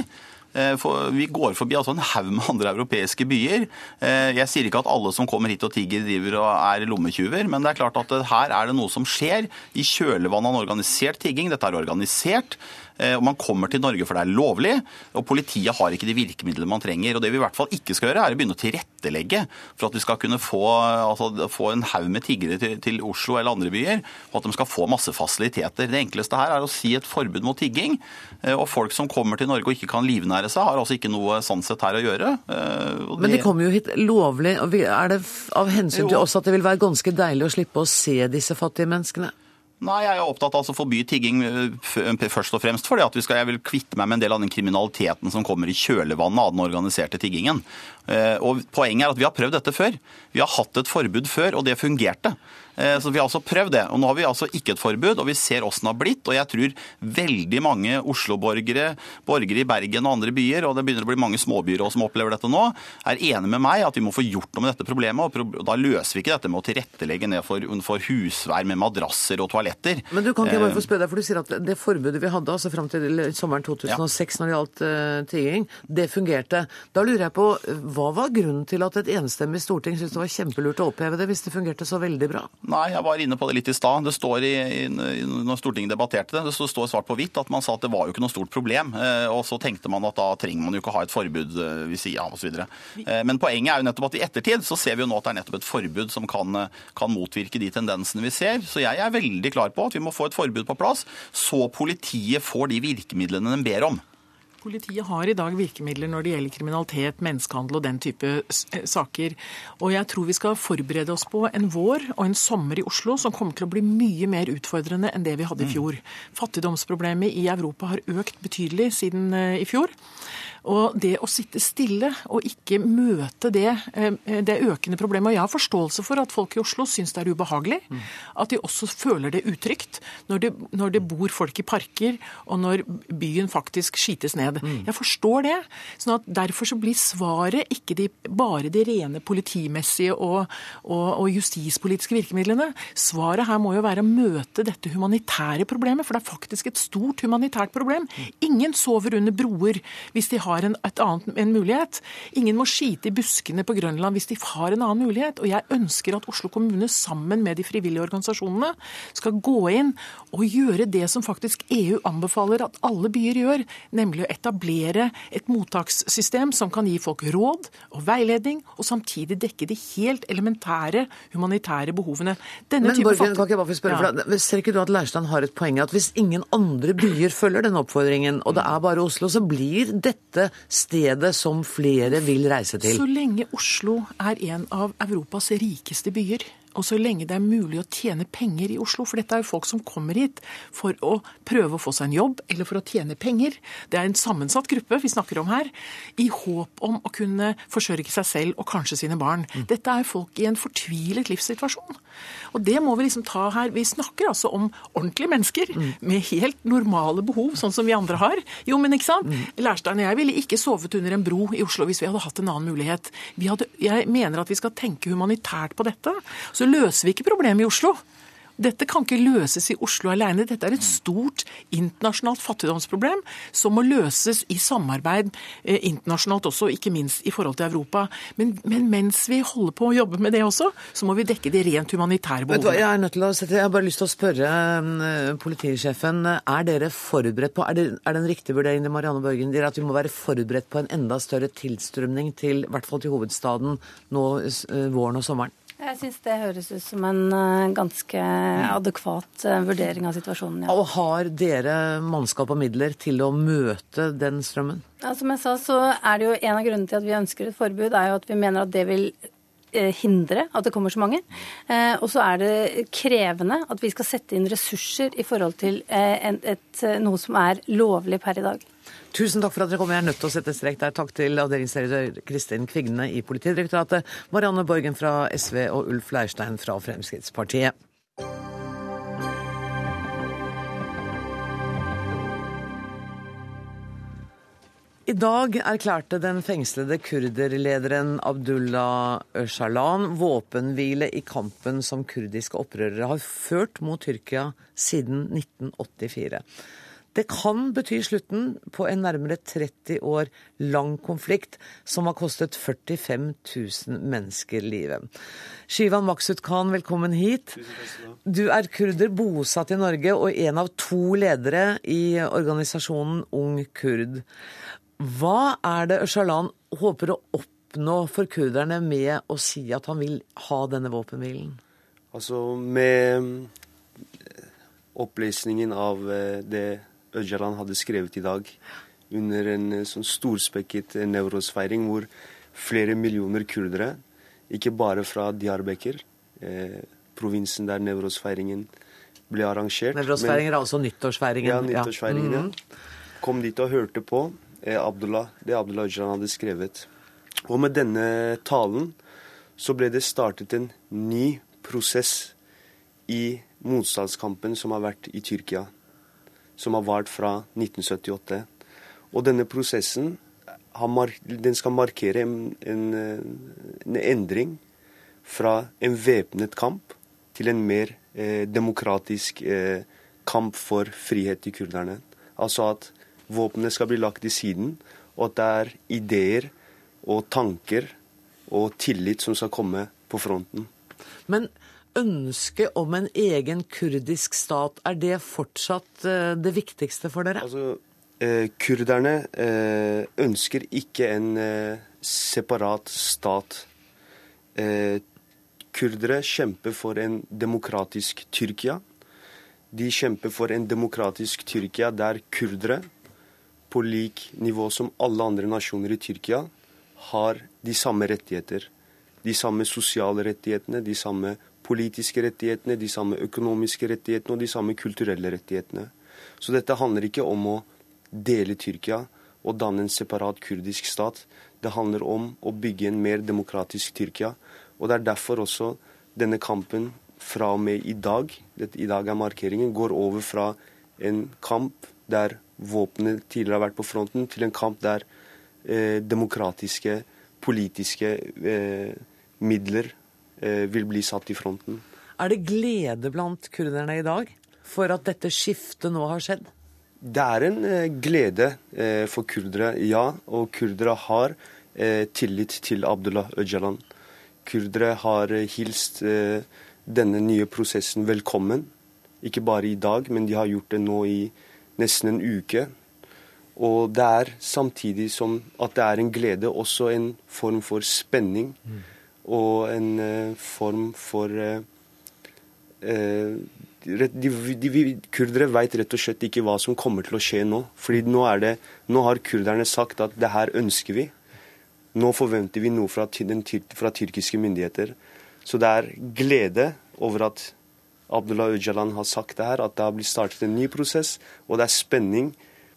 Eh, vi går forbi altså en haug med andre europeiske byer. Eh, jeg sier ikke at alle som kommer hit og tigger, driver og er lommetyver, men det er klart at her er det noe som skjer i kjølvannet av en organisert tigging. Dette er organisert. Eh, og Man kommer til Norge for det er lovlig, og politiet har ikke de virkemidlene man trenger. og Det vi i hvert fall ikke skal gjøre, er å begynne å tilrettelegge for at vi skal kunne få, altså, få en haug med tiggere til, til, Oslo eller andre byer, og at de skal få masse fasiliteter. Det enkleste her er å si et forbud mot tigging. Eh, og folk som kommer til Norge og ikke kan livnære seg, har altså ikke noe sånn sett her å gjøre. Det... Men de kommer jo hit lovlig. Er det av hensyn til oss at det vil være ganske deilig å slippe å se disse fattige menneskene? Nei, jeg er opptatt av å forby tigging eh, først og fremst fordi at skal, jeg vil kvitte meg med en del av den kriminaliteten som kommer i kjølvannet av den organiserte tiggingen. Eh, og Poenget er at vi har prøvd dette før. Vi har hatt et forbud før, og det fungerte. Eh, så Vi har altså prøvd det. og Nå har vi altså ikke et forbud, og vi ser åssen det har blitt. og Jeg tror veldig mange Oslo-borgere, borgere i Bergen og andre byer, og det begynner å bli mange småbyer også som opplever dette nå, er enig med meg at vi må få gjort noe med dette problemet. og Da løser vi ikke dette med å tilrettelegge ned for, for husvær med madrasser og toaletter. Men du kan ikke bare få spørre deg, for du sier at det forbudet vi hadde altså fram til sommeren 2006 ja. når det gjaldt uh, tigging, det fungerte. Da lurer jeg på, hva var grunnen til at et enstemmig storting syntes det var kjempelurt å oppheve det, hvis det fungerte så veldig bra? Nei, jeg var inne på det litt i stad. Det står i, i, når Stortinget debatterte det, det står svart på hvitt at man sa at det var jo ikke noe stort problem. Eh, og så tenkte man at da trenger man jo ikke ha et forbud eh, ved sida av osv. Eh, men poenget er jo nettopp at i ettertid så ser vi jo nå at det er nettopp et forbud som kan, kan motvirke de tendensene vi ser. Så jeg er veldig klar på at vi må få et forbud på plass, så politiet får de virkemidlene de ber om. Politiet har i dag virkemidler når det gjelder kriminalitet, menneskehandel og den type eh, saker. Og jeg tror vi skal forberede oss på en vår og en sommer i Oslo som kommer til å bli mye mer utfordrende enn det vi hadde i mm. fjor. Fattigdomsproblemet i Europa har økt betydelig siden eh, i fjor. Og det å sitte stille og ikke møte det, eh, det økende problemet Og jeg har forståelse for at folk i Oslo syns det er ubehagelig. At de også føler det utrygt når det, når det bor folk i parker, og når byen faktisk skites ned. Jeg forstår det. sånn at Derfor så blir svaret ikke de, bare de rene politimessige og, og, og justispolitiske virkemidlene. Svaret her må jo være å møte dette humanitære problemet, for det er faktisk et stort humanitært problem. Ingen sover under broer hvis de har har en, annet, en mulighet. Ingen må skite i buskene på Grønland hvis de har en annen mulighet. Og jeg ønsker at Oslo kommune sammen med de frivillige organisasjonene skal gå inn og gjøre det som faktisk EU anbefaler at alle byer gjør, nemlig å etablere et mottakssystem som kan gi folk råd og veiledning, og samtidig dekke de helt elementære humanitære behovene. Denne Men Borgen, kan ikke bare få spørre, ja. for Ser ikke du at Leirstein har et poeng? At hvis ingen andre byer følger den oppfordringen, og det er bare Oslo, så blir dette stedet som flere vil reise til? Så lenge Oslo er en av Europas rikeste byer, og så lenge det er mulig å tjene penger i Oslo, for dette er jo folk som kommer hit for å prøve å få seg en jobb eller for å tjene penger. Det er en sammensatt gruppe vi snakker om her, i håp om å kunne forsørge seg selv og kanskje sine barn. Mm. Dette er folk i en fortvilet livssituasjon. Og det må vi liksom ta her. Vi snakker altså om ordentlige mennesker mm. med helt normale behov, sånn som vi andre har. Jo, men ikke sant? Mm. Lærstein og jeg ville ikke sovet under en bro i Oslo hvis vi hadde hatt en annen mulighet. Hadde, jeg mener at vi skal tenke humanitært på dette. Så så løser vi ikke problemet i Oslo. Dette kan ikke løses i Oslo alene. Dette er et stort internasjonalt fattigdomsproblem som må løses i samarbeid eh, internasjonalt også, ikke minst i forhold til Europa. Men, men, mens vi holder på å jobbe med det også, så må vi dekke de rent humanitære behovene. Jeg er nødt til å sette, jeg har bare lyst til å spørre uh, politisjefen. Er dere forberedt på, er det, er det en riktig vurdering det Marianne Børgen sier, at vi må være forberedt på en enda større tilstrømning til, i hvert fall til hovedstaden nå uh, våren og sommeren? Jeg syns det høres ut som en eh, ganske adekvat eh, vurdering av situasjonen. Ja. Og har dere mannskap og midler til å møte den strømmen? Ja, som jeg sa, så er det jo En av grunnene til at vi ønsker et forbud, er jo at vi mener at det vil hindre at det kommer så mange. Og så er det krevende at vi skal sette inn ressurser i forhold til et, et, noe som er lovlig per i dag. Tusen takk for at dere kom. Jeg er nødt til å sette strek der. Takk til avdelingsdirektør Kristin Kvigne i Politidirektoratet, Marianne Borgen fra SV og Ulf Leirstein fra Fremskrittspartiet. I dag erklærte den fengslede kurderlederen Abdullah Öcalan våpenhvile i kampen som kurdiske opprørere har ført mot Tyrkia siden 1984. Det kan bety slutten på en nærmere 30 år lang konflikt som har kostet 45 000 mennesker livet. Shivan Maksut Khan, velkommen hit. Du er kurder bosatt i Norge og en av to ledere i organisasjonen Ung Kurd. Hva er det Øcalan håper å oppnå for kurderne med å si at han vil ha denne våpenhvilen? Altså med opplesningen av eh, det Øcalan hadde skrevet i dag under en eh, sånn storspekket nevrosfeiring hvor flere millioner kurdere, ikke bare fra Diyarbakir, eh, provinsen der Nevros-feiringen ble arrangert Nevros-feiringen er altså nyttårsfeiringen? Ja, nyttårsfeiringen. Ja. Mm. Kom dit og hørte på eh, Abdullah, det Abdullah Öcalan hadde skrevet. Og med denne talen så ble det startet en ny prosess i motstandskampen som har vært i Tyrkia, som har vart fra 1978. Og denne prosessen den skal markere en, en, en, endring fra en væpnet kamp til en mer eh, demokratisk eh, kamp for frihet til kurderne. Altså at våpnene skal bli lagt i siden, og at det er ideer og tanker og tillit som skal komme på fronten. Men ønsket om en egen kurdisk stat, er det fortsatt eh, det viktigste for dere? Altså, eh, kurderne eh, ønsker ikke en eh, separat stat. Kurdere kjemper for en demokratisk Tyrkia. De kjemper for en demokratisk Tyrkia der kurdere, på lik nivå som alle andre nasjoner i Tyrkia, har de samme rettigheter. De samme sosiale rettighetene, de samme politiske rettighetene, de samme økonomiske rettighetene og de samme kulturelle rettighetene. Så dette handler ikke om å dele Tyrkia og danne en separat kurdisk stat. Det handler om å bygge en mer demokratisk Tyrkia. Og det er derfor også denne kampen fra og med i dag, i dag er markeringen, går over fra en kamp der våpenet tidligere har vært på fronten, til en kamp der eh, demokratiske, politiske eh, midler Eh, vil bli satt i fronten. Er det glede blant kurderne i dag for at dette skiftet nå har skjedd? Det er en eh, glede eh, for kurdere, ja. Og kurdere har tillit til Abdullah Øcalan. Kurdere har hilst denne nye prosessen velkommen. Ikke bare i dag, men de har gjort det nå i nesten en uke. Og det er samtidig som at det er en glede, også en form for spenning. Mm og en uh, form for uh, uh, de, de, de, Kurdere vet rett og slett ikke hva som kommer til å skje nå. Fordi nå, det, nå har kurderne sagt at det her ønsker vi. Nå forventer vi noe fra, den, fra tyrkiske myndigheter. Så det er glede over at Abdullah Öcalan har sagt det her, at det har blitt startet en ny prosess, og det er spenning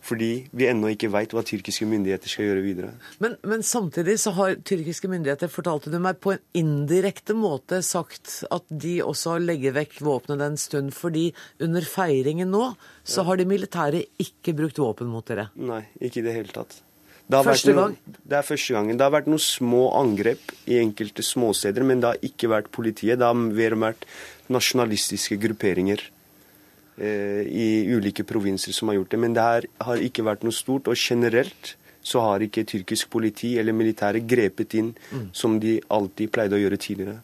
fordi vi ennå ikke veit hva tyrkiske myndigheter skal gjøre videre. Men, men, samtidig så har tyrkiske myndigheter, fortalte du meg, på en indirekte måte sagt at de også legger vekk våpnene en stund. Fordi under feiringen nå så har de militære ikke brukt våpen mot dere. Nei, ikke i det hele tatt. Det første gang? Det er første gangen. Det har vært noen små angrep i enkelte småsteder, men det har ikke vært politiet. Det har vært nasjonalistiske grupperinger. Eh, i ulike provinser som har gjort det. Men det her har ikke vært noe stort. Og generelt så har ikke tyrkisk politi eller militære grepet inn mm. som de alltid pleide å gjøre tidligere.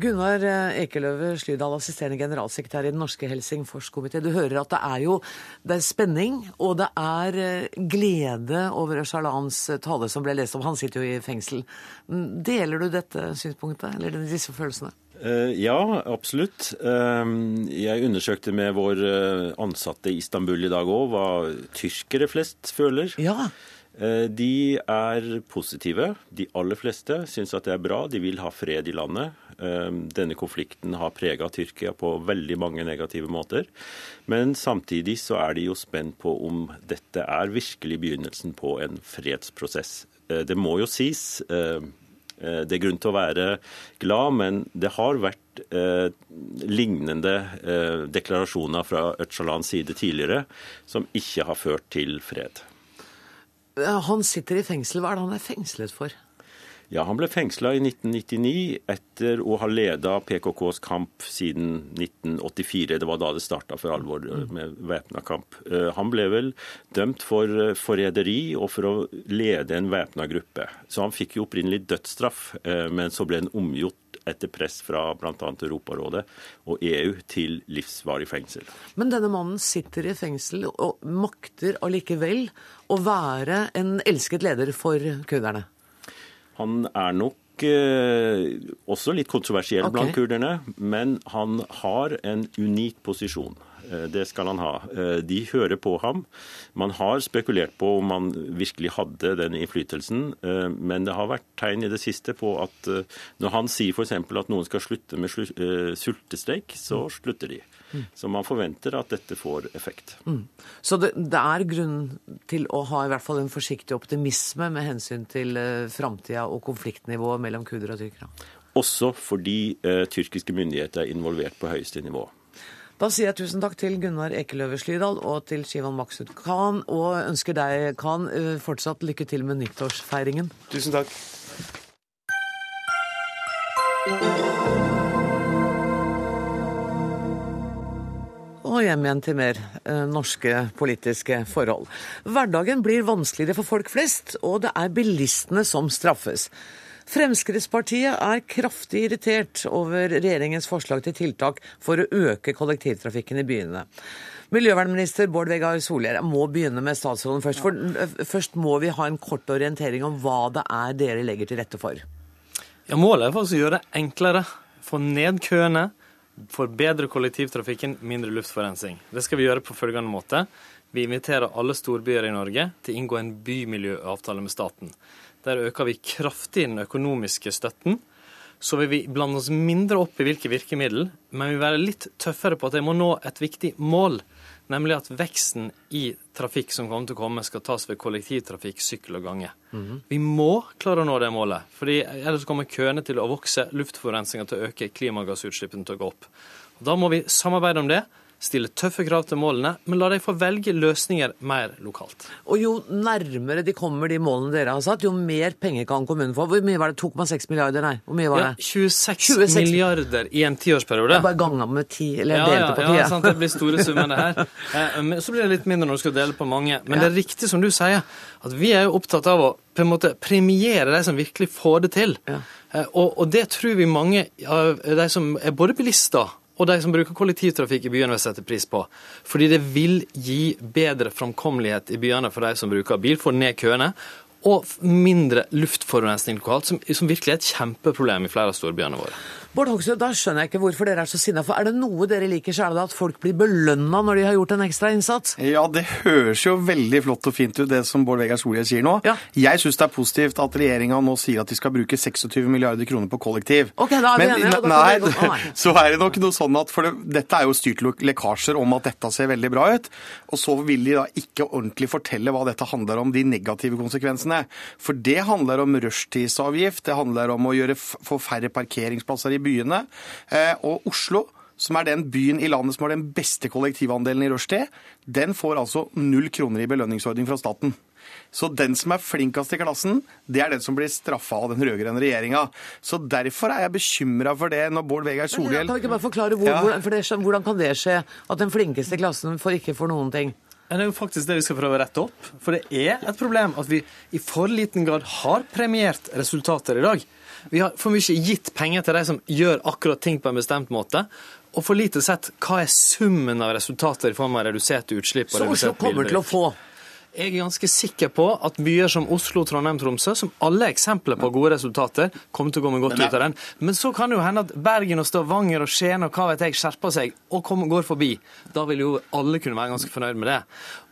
Gunnar eh, Ekeløve Slydal, assisterende generalsekretær i Den norske Helsingforskomité. Du hører at det er jo det er spenning, og det er eh, glede over Øcalans tale som ble lest om. Han sitter jo i fengsel. Mm, deler du dette synspunktet, eller disse følelsene? Eh, ja, absolutt. Eh, jeg undersøkte med vår eh, ansatte i Istanbul i dag òg hva tyrkere flest føler. Ja. De er positive. De aller fleste syns at det er bra. De vil ha fred i landet. Denne konflikten har prega Tyrkia på veldig mange negative måter. Men samtidig så er de jo spent på om dette er virkelig begynnelsen på en fredsprosess. Det må jo sies Eh, det er grunn til å være glad, men det har vært eh, lignende eh, deklarasjoner fra Öcalans side tidligere som ikke har ført til fred. Han sitter i fengsel. Hva er det han er fengslet for? Ja, Han ble fengsla i 1999 etter å ha leda PKKs kamp siden 1984. Det var da det starta for alvor med væpna kamp. Eh, han ble vel dømt for eh, forræderi og for å lede en væpna gruppe. Så han fikk jo opprinnelig dødsstraff, eh, men så ble han omgjort etter press fra bl.a. Europarådet og EU til livsvarig fengsel. Men denne mannen sitter i fengsel og makter allikevel å være en elsket leder for kurderne? Han er nok eh, også litt kontroversiell okay. blant kurderne, men han har en unik posisjon. Eh, Det skal han ha. Eh, De hører på ham. Man har spekulert på om han virkelig hadde den innflytelsen, eh, men det har vært tegn i det siste på at eh, når han sier f.eks. at noen skal slutte med eh, sultestreik, så slutter de. Så man forventer at dette får effekt. Mm. Så det, det er grunn til å ha i hvert fall en forsiktig optimisme med hensyn til uh, framtida og konfliktnivået mellom kurder og tyrkere? Også fordi eh, tyrkiske myndigheter er involvert på høyeste nivå. Da sier jeg tusen takk til Gunnar Ekeløve Slydal og til Shivan Maksud Khan, og ønsker deg, Khan, eh, fortsatt lykke til med nyttårsfeiringen. Tusen takk. Og hjem igjen til mer eh, norske politiske forhold. Hverdagen blir vanskeligere for folk flest, og det er bilistene som straffes. Fremskrittspartiet er kraftig irritert over regjeringens forslag til tiltak for å øke kollektivtrafikken i byene. Miljøvernminister Bård Vegar Solhjell, jeg må begynne med statsråden først. For eh, først må vi ha en kort orientering om hva det er dere legger til rette for. Ja, Målet er faktisk å gjøre det enklere. Få ned køene, forbedre kollektivtrafikken, mindre luftforurensning. Det skal vi gjøre på følgende måte. Vi inviterer alle storbyer i Norge til å inngå en bymiljøavtale med staten. Der øker vi kraftig den økonomiske støtten. Så vil vi blande oss mindre opp i hvilke virkemiddel, men vi vil være litt tøffere på at jeg må nå et viktig mål. Nemlig at veksten i trafikk som kommer til å komme, skal tas ved kollektivtrafikk, sykkel og gange. Vi må klare å nå det målet, fordi ellers kommer køene til å vokse, luftforurensninga til å øke, klimagassutslippene til å gå opp. Da må vi samarbeide om det, stille tøffe krav til målene, men la dem få velge løsninger mer lokalt. Og jo nærmere de kommer de målene dere har satt, jo mer penger kan kommunen få. Hvor mye var det? 2,6 milliarder, nei. Hvor mye var Ja, det? 26, 26. milliarder i en tiårsperiode. Er bare ganga med ti, eller Ja, delte på på ja, ti. sant, det blir store summer, det her. Eh, så blir det litt mindre når du skal dele på mange. Men det er riktig som du sier, at vi er jo opptatt av å på en måte premiere de som virkelig får det til. Ja. Og, og det tror vi mange av de som er både bilister og de som bruker kollektivtrafikk i byene, vil sette pris på. Fordi det vil gi bedre framkommelighet i byene for de som bruker bil, få ned køene. Og mindre luftforurensning lokalt, som, som virkelig er et kjempeproblem i flere av storbyene våre. Bård Hoksrud, da skjønner jeg ikke hvorfor dere er så sinna. For er det noe dere liker, så er det at folk blir belønna når de har gjort en ekstra innsats. Ja, det høres jo veldig flott og fint ut, det som Bård Vegar Solhjell sier nå. Jeg syns det er positivt at regjeringa nå sier at de skal bruke 26 milliarder kroner på kollektiv. Ok, da er vi Men, enige, nei, vi gå- nei. så er det nok noe sånn at for det, Dette er jo styrt lekkasjer om at dette ser veldig bra ut. Og så vil de da ikke ordentlig fortelle hva dette handler om, de negative konsekvensene. For det handler om rushtidsavgift, det handler om å gjøre få færre parkeringsplasser i byene. Eh, og Oslo som er den byen i landet som har den beste kollektivandelen i rushtid, den får altså null kroner i belønningsordning fra staten. Så den som er flinkest i klassen, det er den som blir straffa av den rød-grønne regjeringa. Så derfor er jeg bekymra for det når Bård Vegar Solhjell Kan vi ikke bare forklare hvor, Ja. for det, Hvordan kan det skje at den flinkeste i klassen får ikke får noen ting? Det er jo faktisk det vi skal prøve å rette opp. For det er et problem at vi i for liten grad har premiert resultater i dag. Vi har for mye gitt penger til de som gjør akkurat ting på en bestemt måte, og for lite sett hva er summen av resultater i form av reduserte utslipp og Så Oslo kommer til å få. Jeg er ganske sikker på at byer som Oslo, Trondheim, Tromsø, som alle er eksempler på gode resultater, kommer til å komme godt ut av den. Men så kan det jo hende at Bergen og Stavanger og Skien og hva vet jeg skjerper seg og kommer, går forbi. Da vil jo alle kunne være ganske fornøyd med det.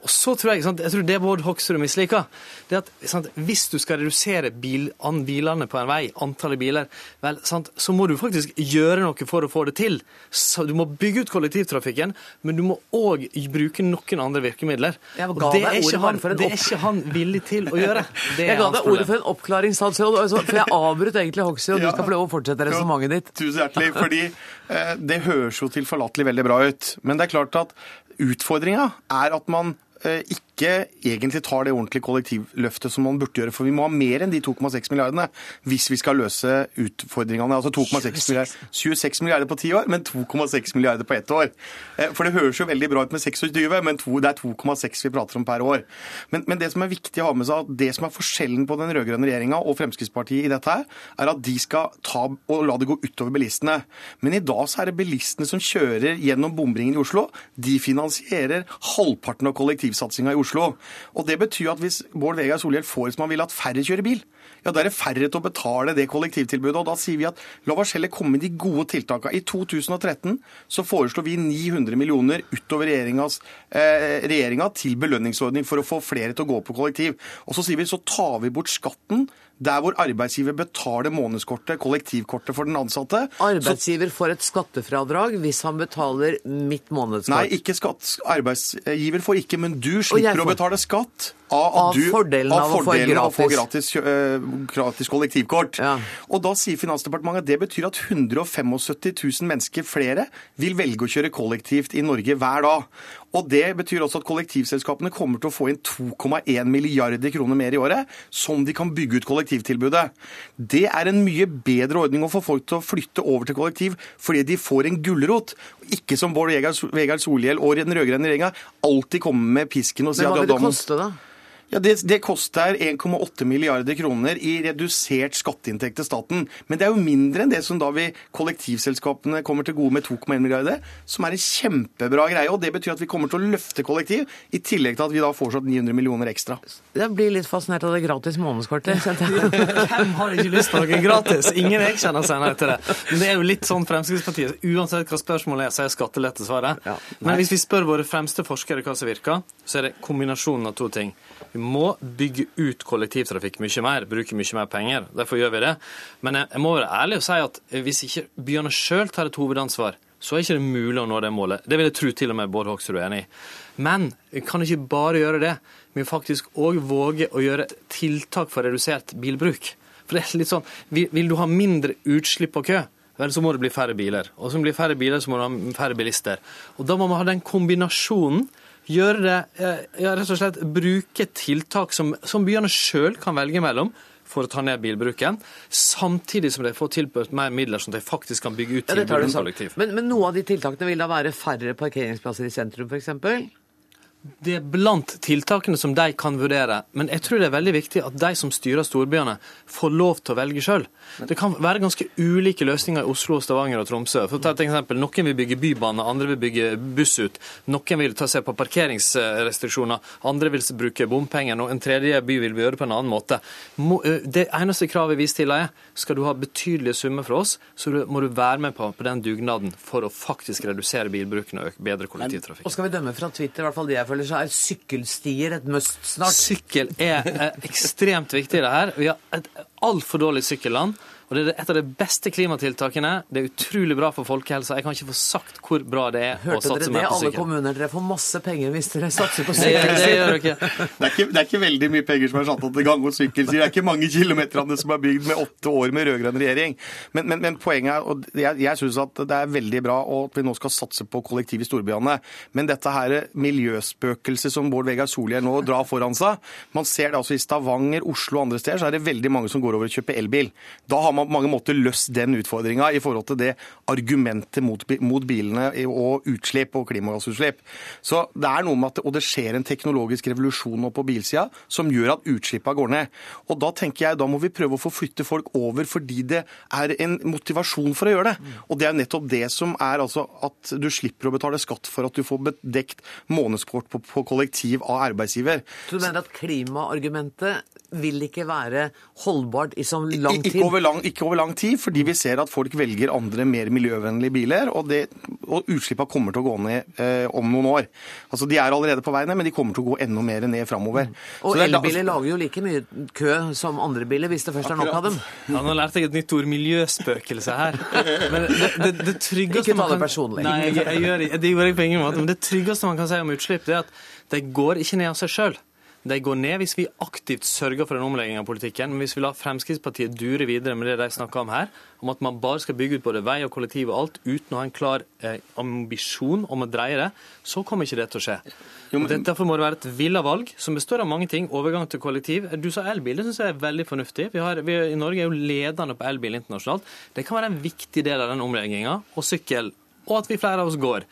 Og så tror jeg, sant, jeg tror det Bård Hoksrud misliker, det at sant, hvis du skal redusere bil, an, bilene på en vei, antallet biler, vel, sant, så må du faktisk gjøre noe for å få det til. Så du må bygge ut kollektivtrafikken, men du må òg bruke noen andre virkemidler. Og det er ikke han, det er ikke han villig til å gjøre. Det er Jeg ga deg ordet for en oppklaringsstatsråd, altså, for jeg avbrøt egentlig Hoksrud, og du skal få lov å fortsette resonnementet ditt. Tusen hjertelig. fordi eh, det høres jo tilforlatelig veldig bra ut. Men det er klart at utfordringa er at man ikke egentlig tar det ordentlige kollektivløftet som man burde gjøre. For vi må ha mer enn de 2,6 milliardene hvis vi skal løse utfordringene. Altså 2,6 milliarder, 26 milliarder på ti år, men 2,6 milliarder på ett år. Eh, For det høres jo veldig bra ut med 26, men to, det er 2,6 vi prater om per år. Men, men det som er viktig å ha med seg, at det som er forskjellen på den rød-grønne regjeringa og Fremskrittspartiet i dette her, er at de skal ta og la det gå utover bilistene. Men i dag så er det bilistene som kjører gjennom bomringen i Oslo. De finansierer halvparten av kollektivsatsinga i Oslo. Og det betyr at hvis Bård Vegar Solhjell får som han vil, at færre kjører bil, ja, da er det færre til å betale det kollektivtilbudet. Og da sier vi at la oss heller komme med de gode tiltakene. I 2013 så foreslo vi 900 millioner utover eh, regjeringa til belønningsordning for å få flere til å gå på kollektiv. Og så sier vi så tar vi bort skatten der hvor arbeidsgiver betaler månedskortet, kollektivkortet for den ansatte. Arbeidsgiver får et skattefradrag hvis han betaler mitt månedskort. Nei, ikke skatt. Arbeidsgiver får ikke, men du slipper å betale skatt av, Av du, fordelen av å få fordelen av å få gratis. gratis, kjø- eh, gratis kollektivkort. Og da sier Finansdepartementet at det betyr at 175 000 mennesker flere vil velge å kjøre kollektivt i Norge hver dag. Og det betyr også at kollektivselskapene kommer til å få inn 2,1 milliarder kroner mer i året, som de kan bygge ut kollektivtilbudet. Det er en mye bedre ordning å få folk til å flytte over til kollektiv, fordi de får en gulrot. Ikke som Bård Vegar Solhjell og den rød-grønne regjeringa alltid kommer med pisken og sier at Men hva vil det koste, da? Ja, Det, det koster 1,8 milliarder kroner i redusert skatteinntekt til staten. Men det er jo mindre enn det som da vi kollektivselskapene kommer til gode med 2,1 milliarder, som er en kjempebra greie. og Det betyr at vi kommer til å løfte kollektiv, i tillegg til at vi da får sånn 900 millioner ekstra. Jeg blir litt fascinert av det gratis månedskortet. Hvem har ikke lyst på noe gratis? Ingen jeg kjenner seg nei til det. Men det er jo litt sånn Fremskrittspartiet Uansett hva spørsmålet er, så er skattelette svaret. Men hvis vi spør våre fremste forskere hva som virker, så er det kombinasjonen av to ting. Vi må bygge ut kollektivtrafikk mye mer, bruke mye mer penger. Derfor gjør vi det. Men jeg, må være ærlig og si at hvis ikke byene sjøl tar et hovedansvar, så er ikke det mulig å nå det målet. Det vil jeg tro til og med Bård Hoksrud er enig i. Men vi kan ikke bare gjøre det. Vi må faktisk òg våge å gjøre tiltak for redusert bilbruk. For det er litt sånn, Vil du ha mindre utslipp på kø, vel, så må det bli færre biler. Og så blir færre biler, så må du ha færre bilister. Og da må man ha den kombinasjonen. Gjøre det, eh, ja, rett og slett bruke tiltak som, som byene sjøl kan velge mellom for å ta ned bilbruken, samtidig som de får tilbudt mer midler, at de faktisk kan bygge ut Ja, tilbudet kollektiv. Men, men noen av de tiltakene vil da være færre parkeringsplasser i sentrum, f.eks.? Det er blant tiltakene som de kan vurdere, men jeg tror det er veldig viktig at de som styrer storbyene, får lov til å velge sjøl. Det kan være ganske ulike løsninger i Oslo, Stavanger og Tromsø. For å ta et eksempel, Noen vil bygge bybane, andre vil bygge buss ut. Noen vil ta seg på parkeringsrestriksjoner, andre vil bruke bompenger, og en tredje by vil gjøre det på en annen måte. Det eneste kravet vi stiller er skal du ha betydelige summer fra oss, så må du være med på, på den dugnaden for å faktisk redusere bilbruken og øke bedre kollektivtrafikk. Og skal vi dømme fra Twitter, i hvert fall de jeg føler, så er sykkelstier et must snart. Sykkel er eh, ekstremt viktig i det her. Vi har et altfor dårlig sykkelland. Og det er et av de beste klimatiltakene. Det er utrolig bra for folkehelsa. Jeg kan ikke få sagt hvor bra det er å Hørte dere satse det, mer på alle kommuner? Dere får masse penger hvis dere satser på Det, det gjør dere ikke. Det er, ikke, det er ikke veldig mye penger som er satt av til gang- og sykkelstier. Det er ikke mange kilometerne som er bygd med åtte år med rød-grønn regjering. Men, men, men poenget er, og jeg, jeg syns at det er veldig bra at vi nå skal satse på kollektiv i storbyene. Men dette her miljøspøkelset som Bård Vegar Solhjell nå drar foran seg Man ser det altså i Stavanger, Oslo og andre steder, så er det veldig mange som går over og kjøper elbil. Da har man mange måter løst den utfordringa i forhold til det argumentet mot, mot bilene og utslipp og klimagassutslipp. Så det er noe med at det, og det skjer en teknologisk revolusjon nå på bilsida som gjør at utslippene går ned. Og da tenker jeg da må vi prøve å få flytte folk over fordi det er en motivasjon for å gjøre det. Og det er nettopp det som er altså at du slipper å betale skatt for at du får bedekt månedskort på, på kollektiv av arbeidsgiver. Så du mener at klimaargumentet vil ikke være holdbart i så lang tid? Ikke over lang, ikke over lang tid, fordi vi ser at folk velger andre mer miljøvennlige biler, og, det, og utslippene kommer til å gå ned eh, om noen år. Altså, De er allerede på vei ned, men de kommer til å gå enda mer ned framover. Og elbiler lager jo like mye kø som andre biler, hvis det først er nok av dem. Ja, nå lærte jeg et nytt ord, miljøspøkelse her. Men det, det, det tryggeste Ikke ta det personlig. Nei, jeg, jeg gjør, det- det gjorde jeg på ingen måte. Men det tryggeste man kan si om utslipp, det er at de går ikke ned av seg sjøl. De går ned hvis vi aktivt sørger for en omlegging av politikken. Men hvis vi lar Fremskrittspartiet dure videre med det de snakker om her, om at man bare skal bygge ut både vei og kollektiv og alt uten å ha en klar eh, ambisjon om å dreie det, så kommer ikke det til å skje. Jo, men... Derfor må det være et villa valg som består av mange ting. Overgang til kollektiv. Du sa elbil, det syns jeg er veldig fornuftig. Vi har, vi, I Norge er jo ledende på elbil internasjonalt. Det kan være en viktig del av den omlegginga. Og sykkel. Og at vi flere av oss går.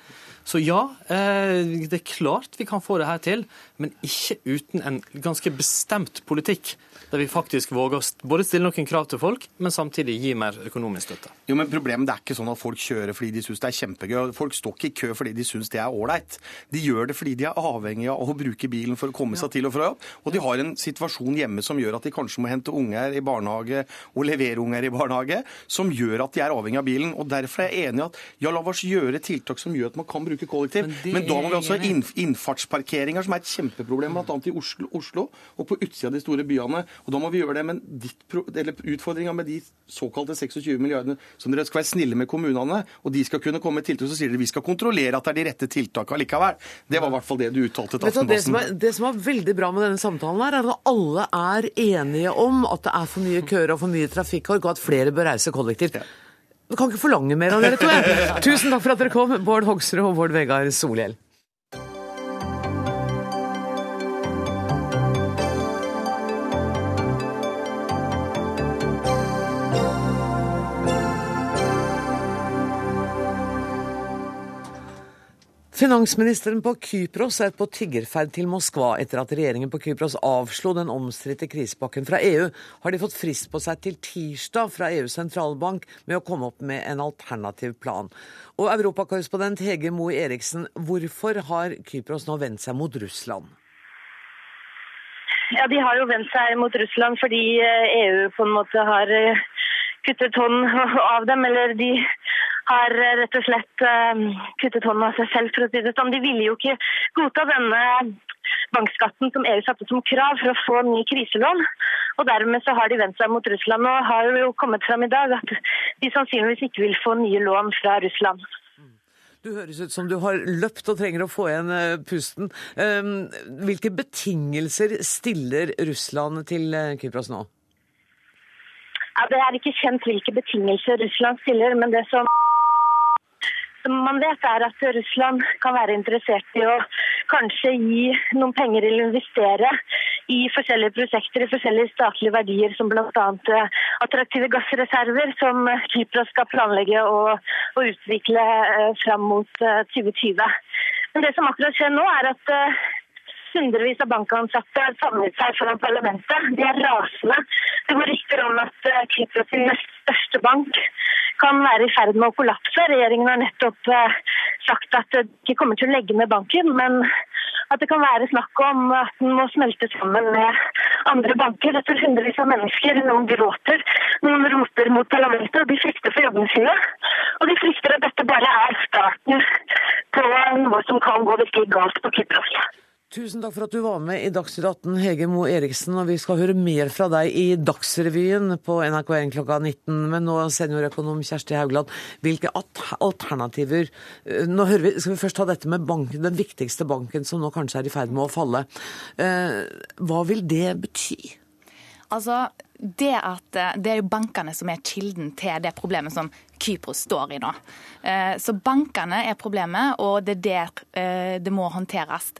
Så ja, eh, det er klart vi kan få det her til, men ikke uten en ganske bestemt politikk der vi faktisk våger å både stille noen krav til folk, men samtidig gi mer økonomisk støtte. Jo, men Problemet det er ikke sånn at folk kjører fordi de syns det er kjempegøy. Folk står ikke i kø fordi de syns det er ålreit. De gjør det fordi de er avhengige av å bruke bilen for å komme seg til og fra jobb. Og de har en situasjon hjemme som gjør at de kanskje må hente unger i barnehage og levere unger i barnehage, som gjør at de er avhengig av bilen. Og Derfor er jeg enig i at ja, la oss gjøre tiltak som gjør at man kan bruke kollektiv. Men, men da må vi også ha innfartsparkeringer, som er et kjempeproblem bl.a. i Oslo, Oslo og på utsida av de store byene. Og da må vi gjøre det, men Utfordringa med de såkalte 26 milliardene som dere skal være snille med kommunene, og de skal kunne komme med tiltak, så sier dere vi skal kontrollere at det er de rette tiltakene likevel. Det var i hvert fall det du uttalte til Aftenposten. Det, som var det som er veldig bra med denne samtalen, her, er at alle er enige om at det er for mye køer og for mye trafikkork, og at flere bør reise kollektivt. Vi kan ikke forlange mer av dere to. Tusen takk for at dere kom, Bård Hoksrud og Bård Vegar Solhjell. Finansministeren på Kypros er på tiggerferd til Moskva etter at regjeringen på Kypros avslo den omstridte krisepakken fra EU. Har de fått frist på seg til tirsdag fra EUs sentralbank med å komme opp med en alternativ plan. Og europakorrespondent Hege Moe Eriksen, hvorfor har Kypros nå vendt seg mot Russland? Ja, De har jo vendt seg mot Russland fordi EU eh, e på en måte har eh, kuttet hånd av dem. Eller de har rett og slett eh, kuttet hånden av seg selv, for å si det sånn. De ville jo ikke godta denne bankskatten som EU satte som krav for å få ny kriselån. Og Dermed så har de vendt seg mot Russland. og har jo kommet fram i dag at de sannsynligvis ikke vil få nye lån fra Russland. Du høres ut som du har løpt og trenger å få igjen eh, pusten. Ehm, hvilke betingelser stiller Russland til eh, Kypros nå? Ja, det er ikke kjent hvilke betingelser Russland stiller, men det som som man vet, er at Russland kan være interessert i å kanskje gi noen penger eller investere i forskjellige prosjekter i forskjellige statlige verdier, som bl.a. Eh, attraktive gassreserver, som Kypros skal planlegge og, og utvikle eh, fram mot 2020. Eh, Men det som akkurat skjer nå, er at hundrevis av bankansatte har samlet seg foran parlamentet. De er rasende. Det går rykter om at Kypros sin nest største bank kan være i ferd med å kollapse. Regjeringen har nettopp eh, sagt at de ikke kommer til å legge ned banken, men at det kan være snakk om at den må smelte sammen med andre banker. Dette er hundrevis av mennesker. Noen gråter, noen roper mot parlamentet, og de frykter for jobbene sine. Og de frykter at dette bare er starten på noe som kan gå virkelig galt på Kypros. Tusen takk for at du var med i Dagsnytt 18, Hege Moe Eriksen. Og vi skal høre mer fra deg i Dagsrevyen på NRK1 klokka 19. Men nå, seniorøkonom Kjersti Haugland, hvilke alternativer eh, Nå vi, skal vi først ta dette med banken, den viktigste banken som nå kanskje er i ferd med å falle. Eh, hva vil det bety? Altså, det, at, eh, det er jo bankene som er kilden til det problemet som Kypros står i nå. Eh, så bankene er problemet, og det er der eh, det må håndteres.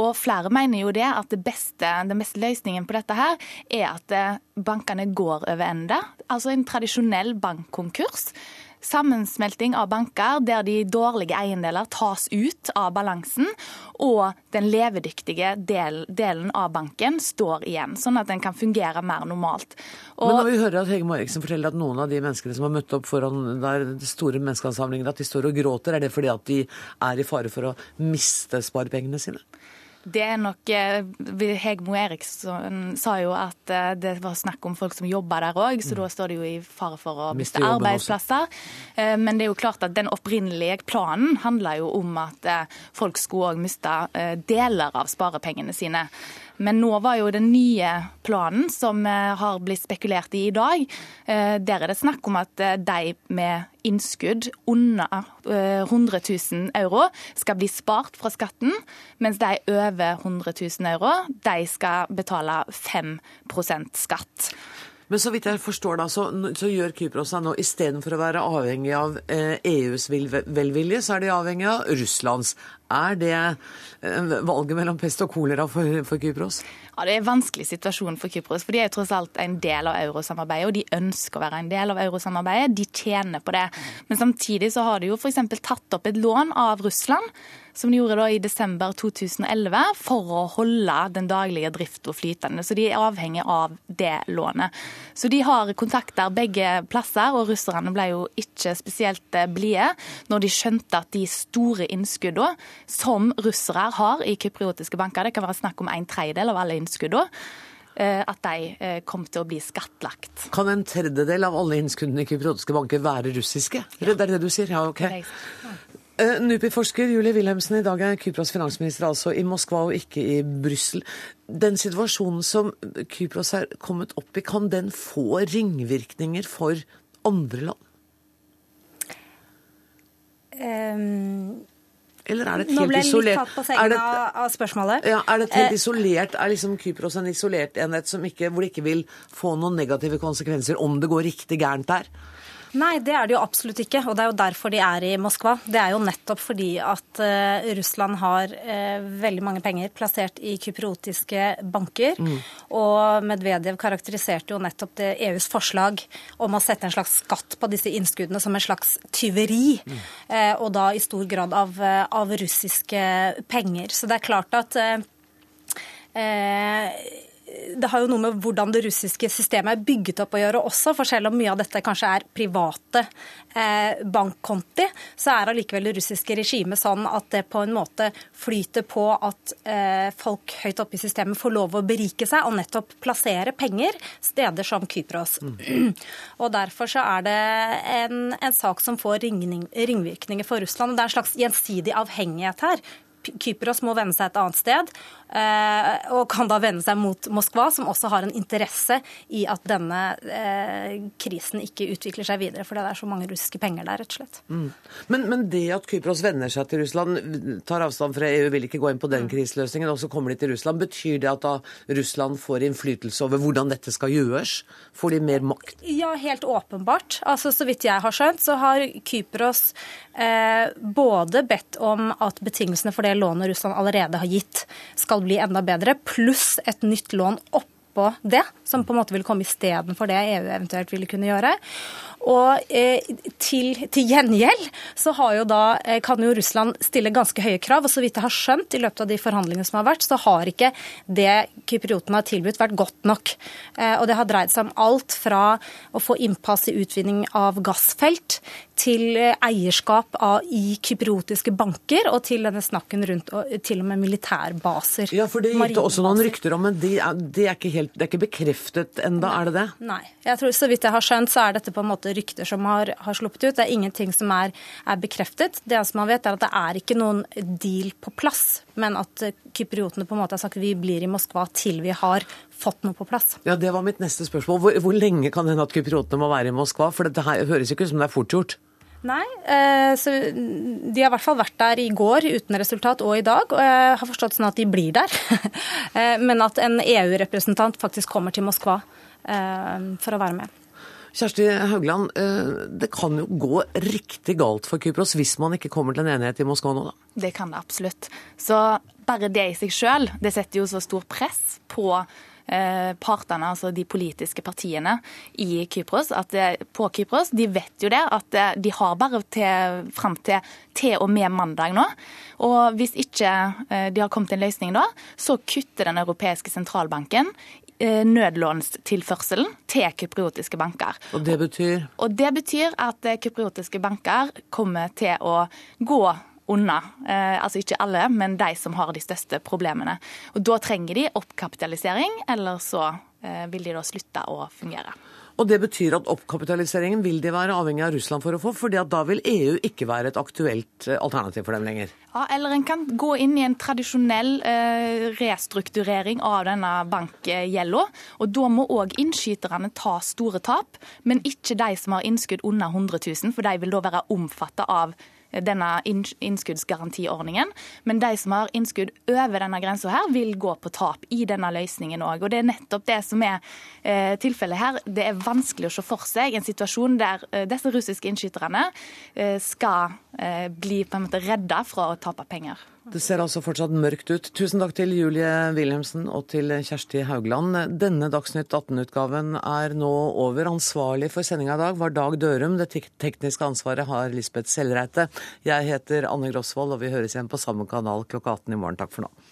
Og flere mener jo det at det beste, den beste løsningen på dette her, er at bankene går over ende. Altså en tradisjonell bankkonkurs sammensmelting av banker der de dårlige eiendeler tas ut av balansen, og den levedyktige del, delen av banken står igjen, sånn at den kan fungere mer normalt. Og, Men når vi hører at Hege Mariksen forteller at noen av de menneskene som har møtt opp foran der store menneskeansamlinger, at de står og gråter, er det fordi at de er i fare for å miste sparepengene sine? Det er nok eh, Hegmo Eriksson sa jo at eh, det var snakk om folk som jobber der òg, så mm. da står de jo i fare for å miste arbeidsplasser. Også. Eh, men det er jo klart at den opprinnelige planen handla jo om at folk skulle òg miste deler av sparepengene sine. Men nå var jo den nye planen som eh, har blitt spekulert i i dag, eh, der er det snakk om at eh, de med innskudd under eh, 100 000 euro skal bli spart fra skatten, mens de over 100 000 euro de skal betale 5% skatt. Men så vidt jeg forstår da, så, så gjør Kypros seg nå istedenfor å være avhengig av eh, EUs velvilje, så er de avhengig av Russlands. Er det eh, valget mellom pest og kolera for, for Kypros? Ja, Det er en vanskelig situasjon for Kypros, for de er jo tross alt en del av eurosamarbeidet. Og de ønsker å være en del av eurosamarbeidet. De tjener på det. Men samtidig så har de jo f.eks. tatt opp et lån av Russland som de gjorde da i desember 2011, for å holde den daglige driften flytende. Så de er avhengig av det lånet. Så de har kontakter begge plasser, og russerne ble jo ikke spesielt eh, blide når de skjønte at de store innskuddene som russere har i kypriotiske banker, det kan være snakk om en tredjedel av alle innskuddene, eh, at de eh, kom til å bli skattlagt. Kan en tredjedel av alle innskuddene i kypriotiske banker være russiske? Det er det du sier? Ja, ok. Uh, NUPI-forsker Julie Wilhelmsen, i dag er Kypros finansminister altså i Moskva og ikke i Brussel. Den situasjonen som Kypros er kommet opp i, kan den få ringvirkninger for andre land? Um, Eller er det et Nå ble jeg litt tatt på sengen det, av, spørsmålet. ja, er det et helt uh, isolert, er liksom Kypros en isolert enhet som ikke, hvor det ikke vil få noen negative konsekvenser om det går riktig gærent der? Nei, det er det jo absolutt ikke. Og det er jo derfor de er i Moskva. Det er jo nettopp fordi at uh, Russland har uh, veldig mange penger plassert i kypriotiske banker. Mm. Og Medvedev karakteriserte jo nettopp det EUs forslag om å sette en slags skatt på disse innskuddene som en slags tyveri. Eh, og da i stor grad av, av russiske penger. Så det er klart at eh, det har jo noe med hvordan det russiske systemet er bygget opp å gjøre også. For selv om mye av dette kanskje er private eh, bankkonti, så er allikevel det russiske regimet sånn at det på en måte flyter på at eh, folk høyt oppe i systemet får lov å berike seg og nettopp plassere penger steder som Kypros. og Derfor så er det en, en sak som får ringning, ringvirkninger for Russland. Det er en slags gjensidig avhengighet her. Kypros må vende seg et annet sted, og kan da vende seg mot Moskva, som også har en interesse i at denne eh, krisen ikke utvikler seg videre, fordi det er så mange russiske penger der, rett og slett. Mm. Men, men det at Kypros venner seg til Russland, tar avstand fra EU, vil ikke gå inn på den kriseløsningen, og så kommer de til Russland, betyr det at da Russland får innflytelse over hvordan dette skal gjøres? Får de mer makt? Ja, helt åpenbart. Altså, Så vidt jeg har skjønt, så har Kypros eh, både bedt om at betingelsene for det lånet Russland allerede har gitt, skal bli enda bedre, pluss et nytt lån oppå det, som på en måte vil komme istedenfor det EU eventuelt ville kunne gjøre. Og eh, til, til, gjengjeld så jo da, eh, kan jo Russland stille ganske høye krav. Og så vidt jeg har skjønt i løpet av de forhandlingene som har vært, så har ikke det kypriotene har tilbudt vært godt nok. Eh, og det har dreid seg om alt fra å få innpass i utvinning av gassfelt til eh, eierskap av, i kypriotiske banker, og til denne snakken rundt til og med militærbaser. Ja, for det gikk det også noen rykter om, men det er, de er, helt, det er ikke bekreftet enda, er det det? Nei. Jeg tror, Så vidt jeg har skjønt, så er dette på en måte rykter som har, har sluppet ut. Det er ingenting som er, er bekreftet. Det eneste man vet, er at det er ikke noen deal på plass, men at eh, kypriotene på en måte har sagt vi blir i Moskva til vi har fått noe på plass. Ja, Det var mitt neste spørsmål. Hvor, hvor lenge kan det hende at kypriotene må være i Moskva? For dette her høres ikke ut som det er fort gjort. Nei, eh, så de har i hvert fall vært der i går uten resultat, og i dag. Og jeg har forstått sånn at de blir der. Eh, men at en EU-representant faktisk kommer til Moskva for å være med. Kjersti Haugland, det kan jo gå riktig galt for Kypros hvis man ikke kommer til en enighet i Moskva nå, da? Det kan det absolutt. Så bare det i seg sjøl, det setter jo så stor press på partene, altså de politiske partiene i Kypros, at på Kypros, de vet jo det, at de har bare til, fram til, til og med mandag nå. Og hvis ikke de har kommet til en løsning da, så kutter Den europeiske sentralbanken nødlånstilførselen til kypriotiske banker. Og det betyr? Og det betyr at kypriotiske banker kommer til å gå unna. Eh, altså ikke alle, men de som har de største problemene. Og Da trenger de oppkapitalisering, eller så eh, vil de da slutte å fungere. Og det betyr at oppkapitaliseringen vil de være avhengig av Russland for å få, fordi at da vil EU ikke være et aktuelt eh, alternativ for dem lenger. Ja, Eller en kan gå inn i en tradisjonell eh, restrukturering av denne bankgjelda. Og da må òg innskyterne ta store tap, men ikke de som har innskudd under 100 000, for de vil da være omfattet av denne innskuddsgarantiordningen. Men de som har innskudd over denne grensa her, vil gå på tap i denne løsningen òg. Og det er nettopp det som er eh, tilfellet her. Det er vanskelig å se for seg en situasjon der eh, disse russiske innskyterne eh, skal bli på en måte redda fra å tape penger. Det ser altså fortsatt mørkt ut. Tusen takk til Julie Wilhelmsen og til Kjersti Haugland. Denne Dagsnytt 18-utgaven er nå over. Ansvarlig for sendinga i dag var Dag Dørum. Det tekniske ansvaret har Lisbeth Sellreite. Jeg heter Anne Grosvold, og vi høres igjen på samme kanal klokka 18 i morgen. Takk for nå.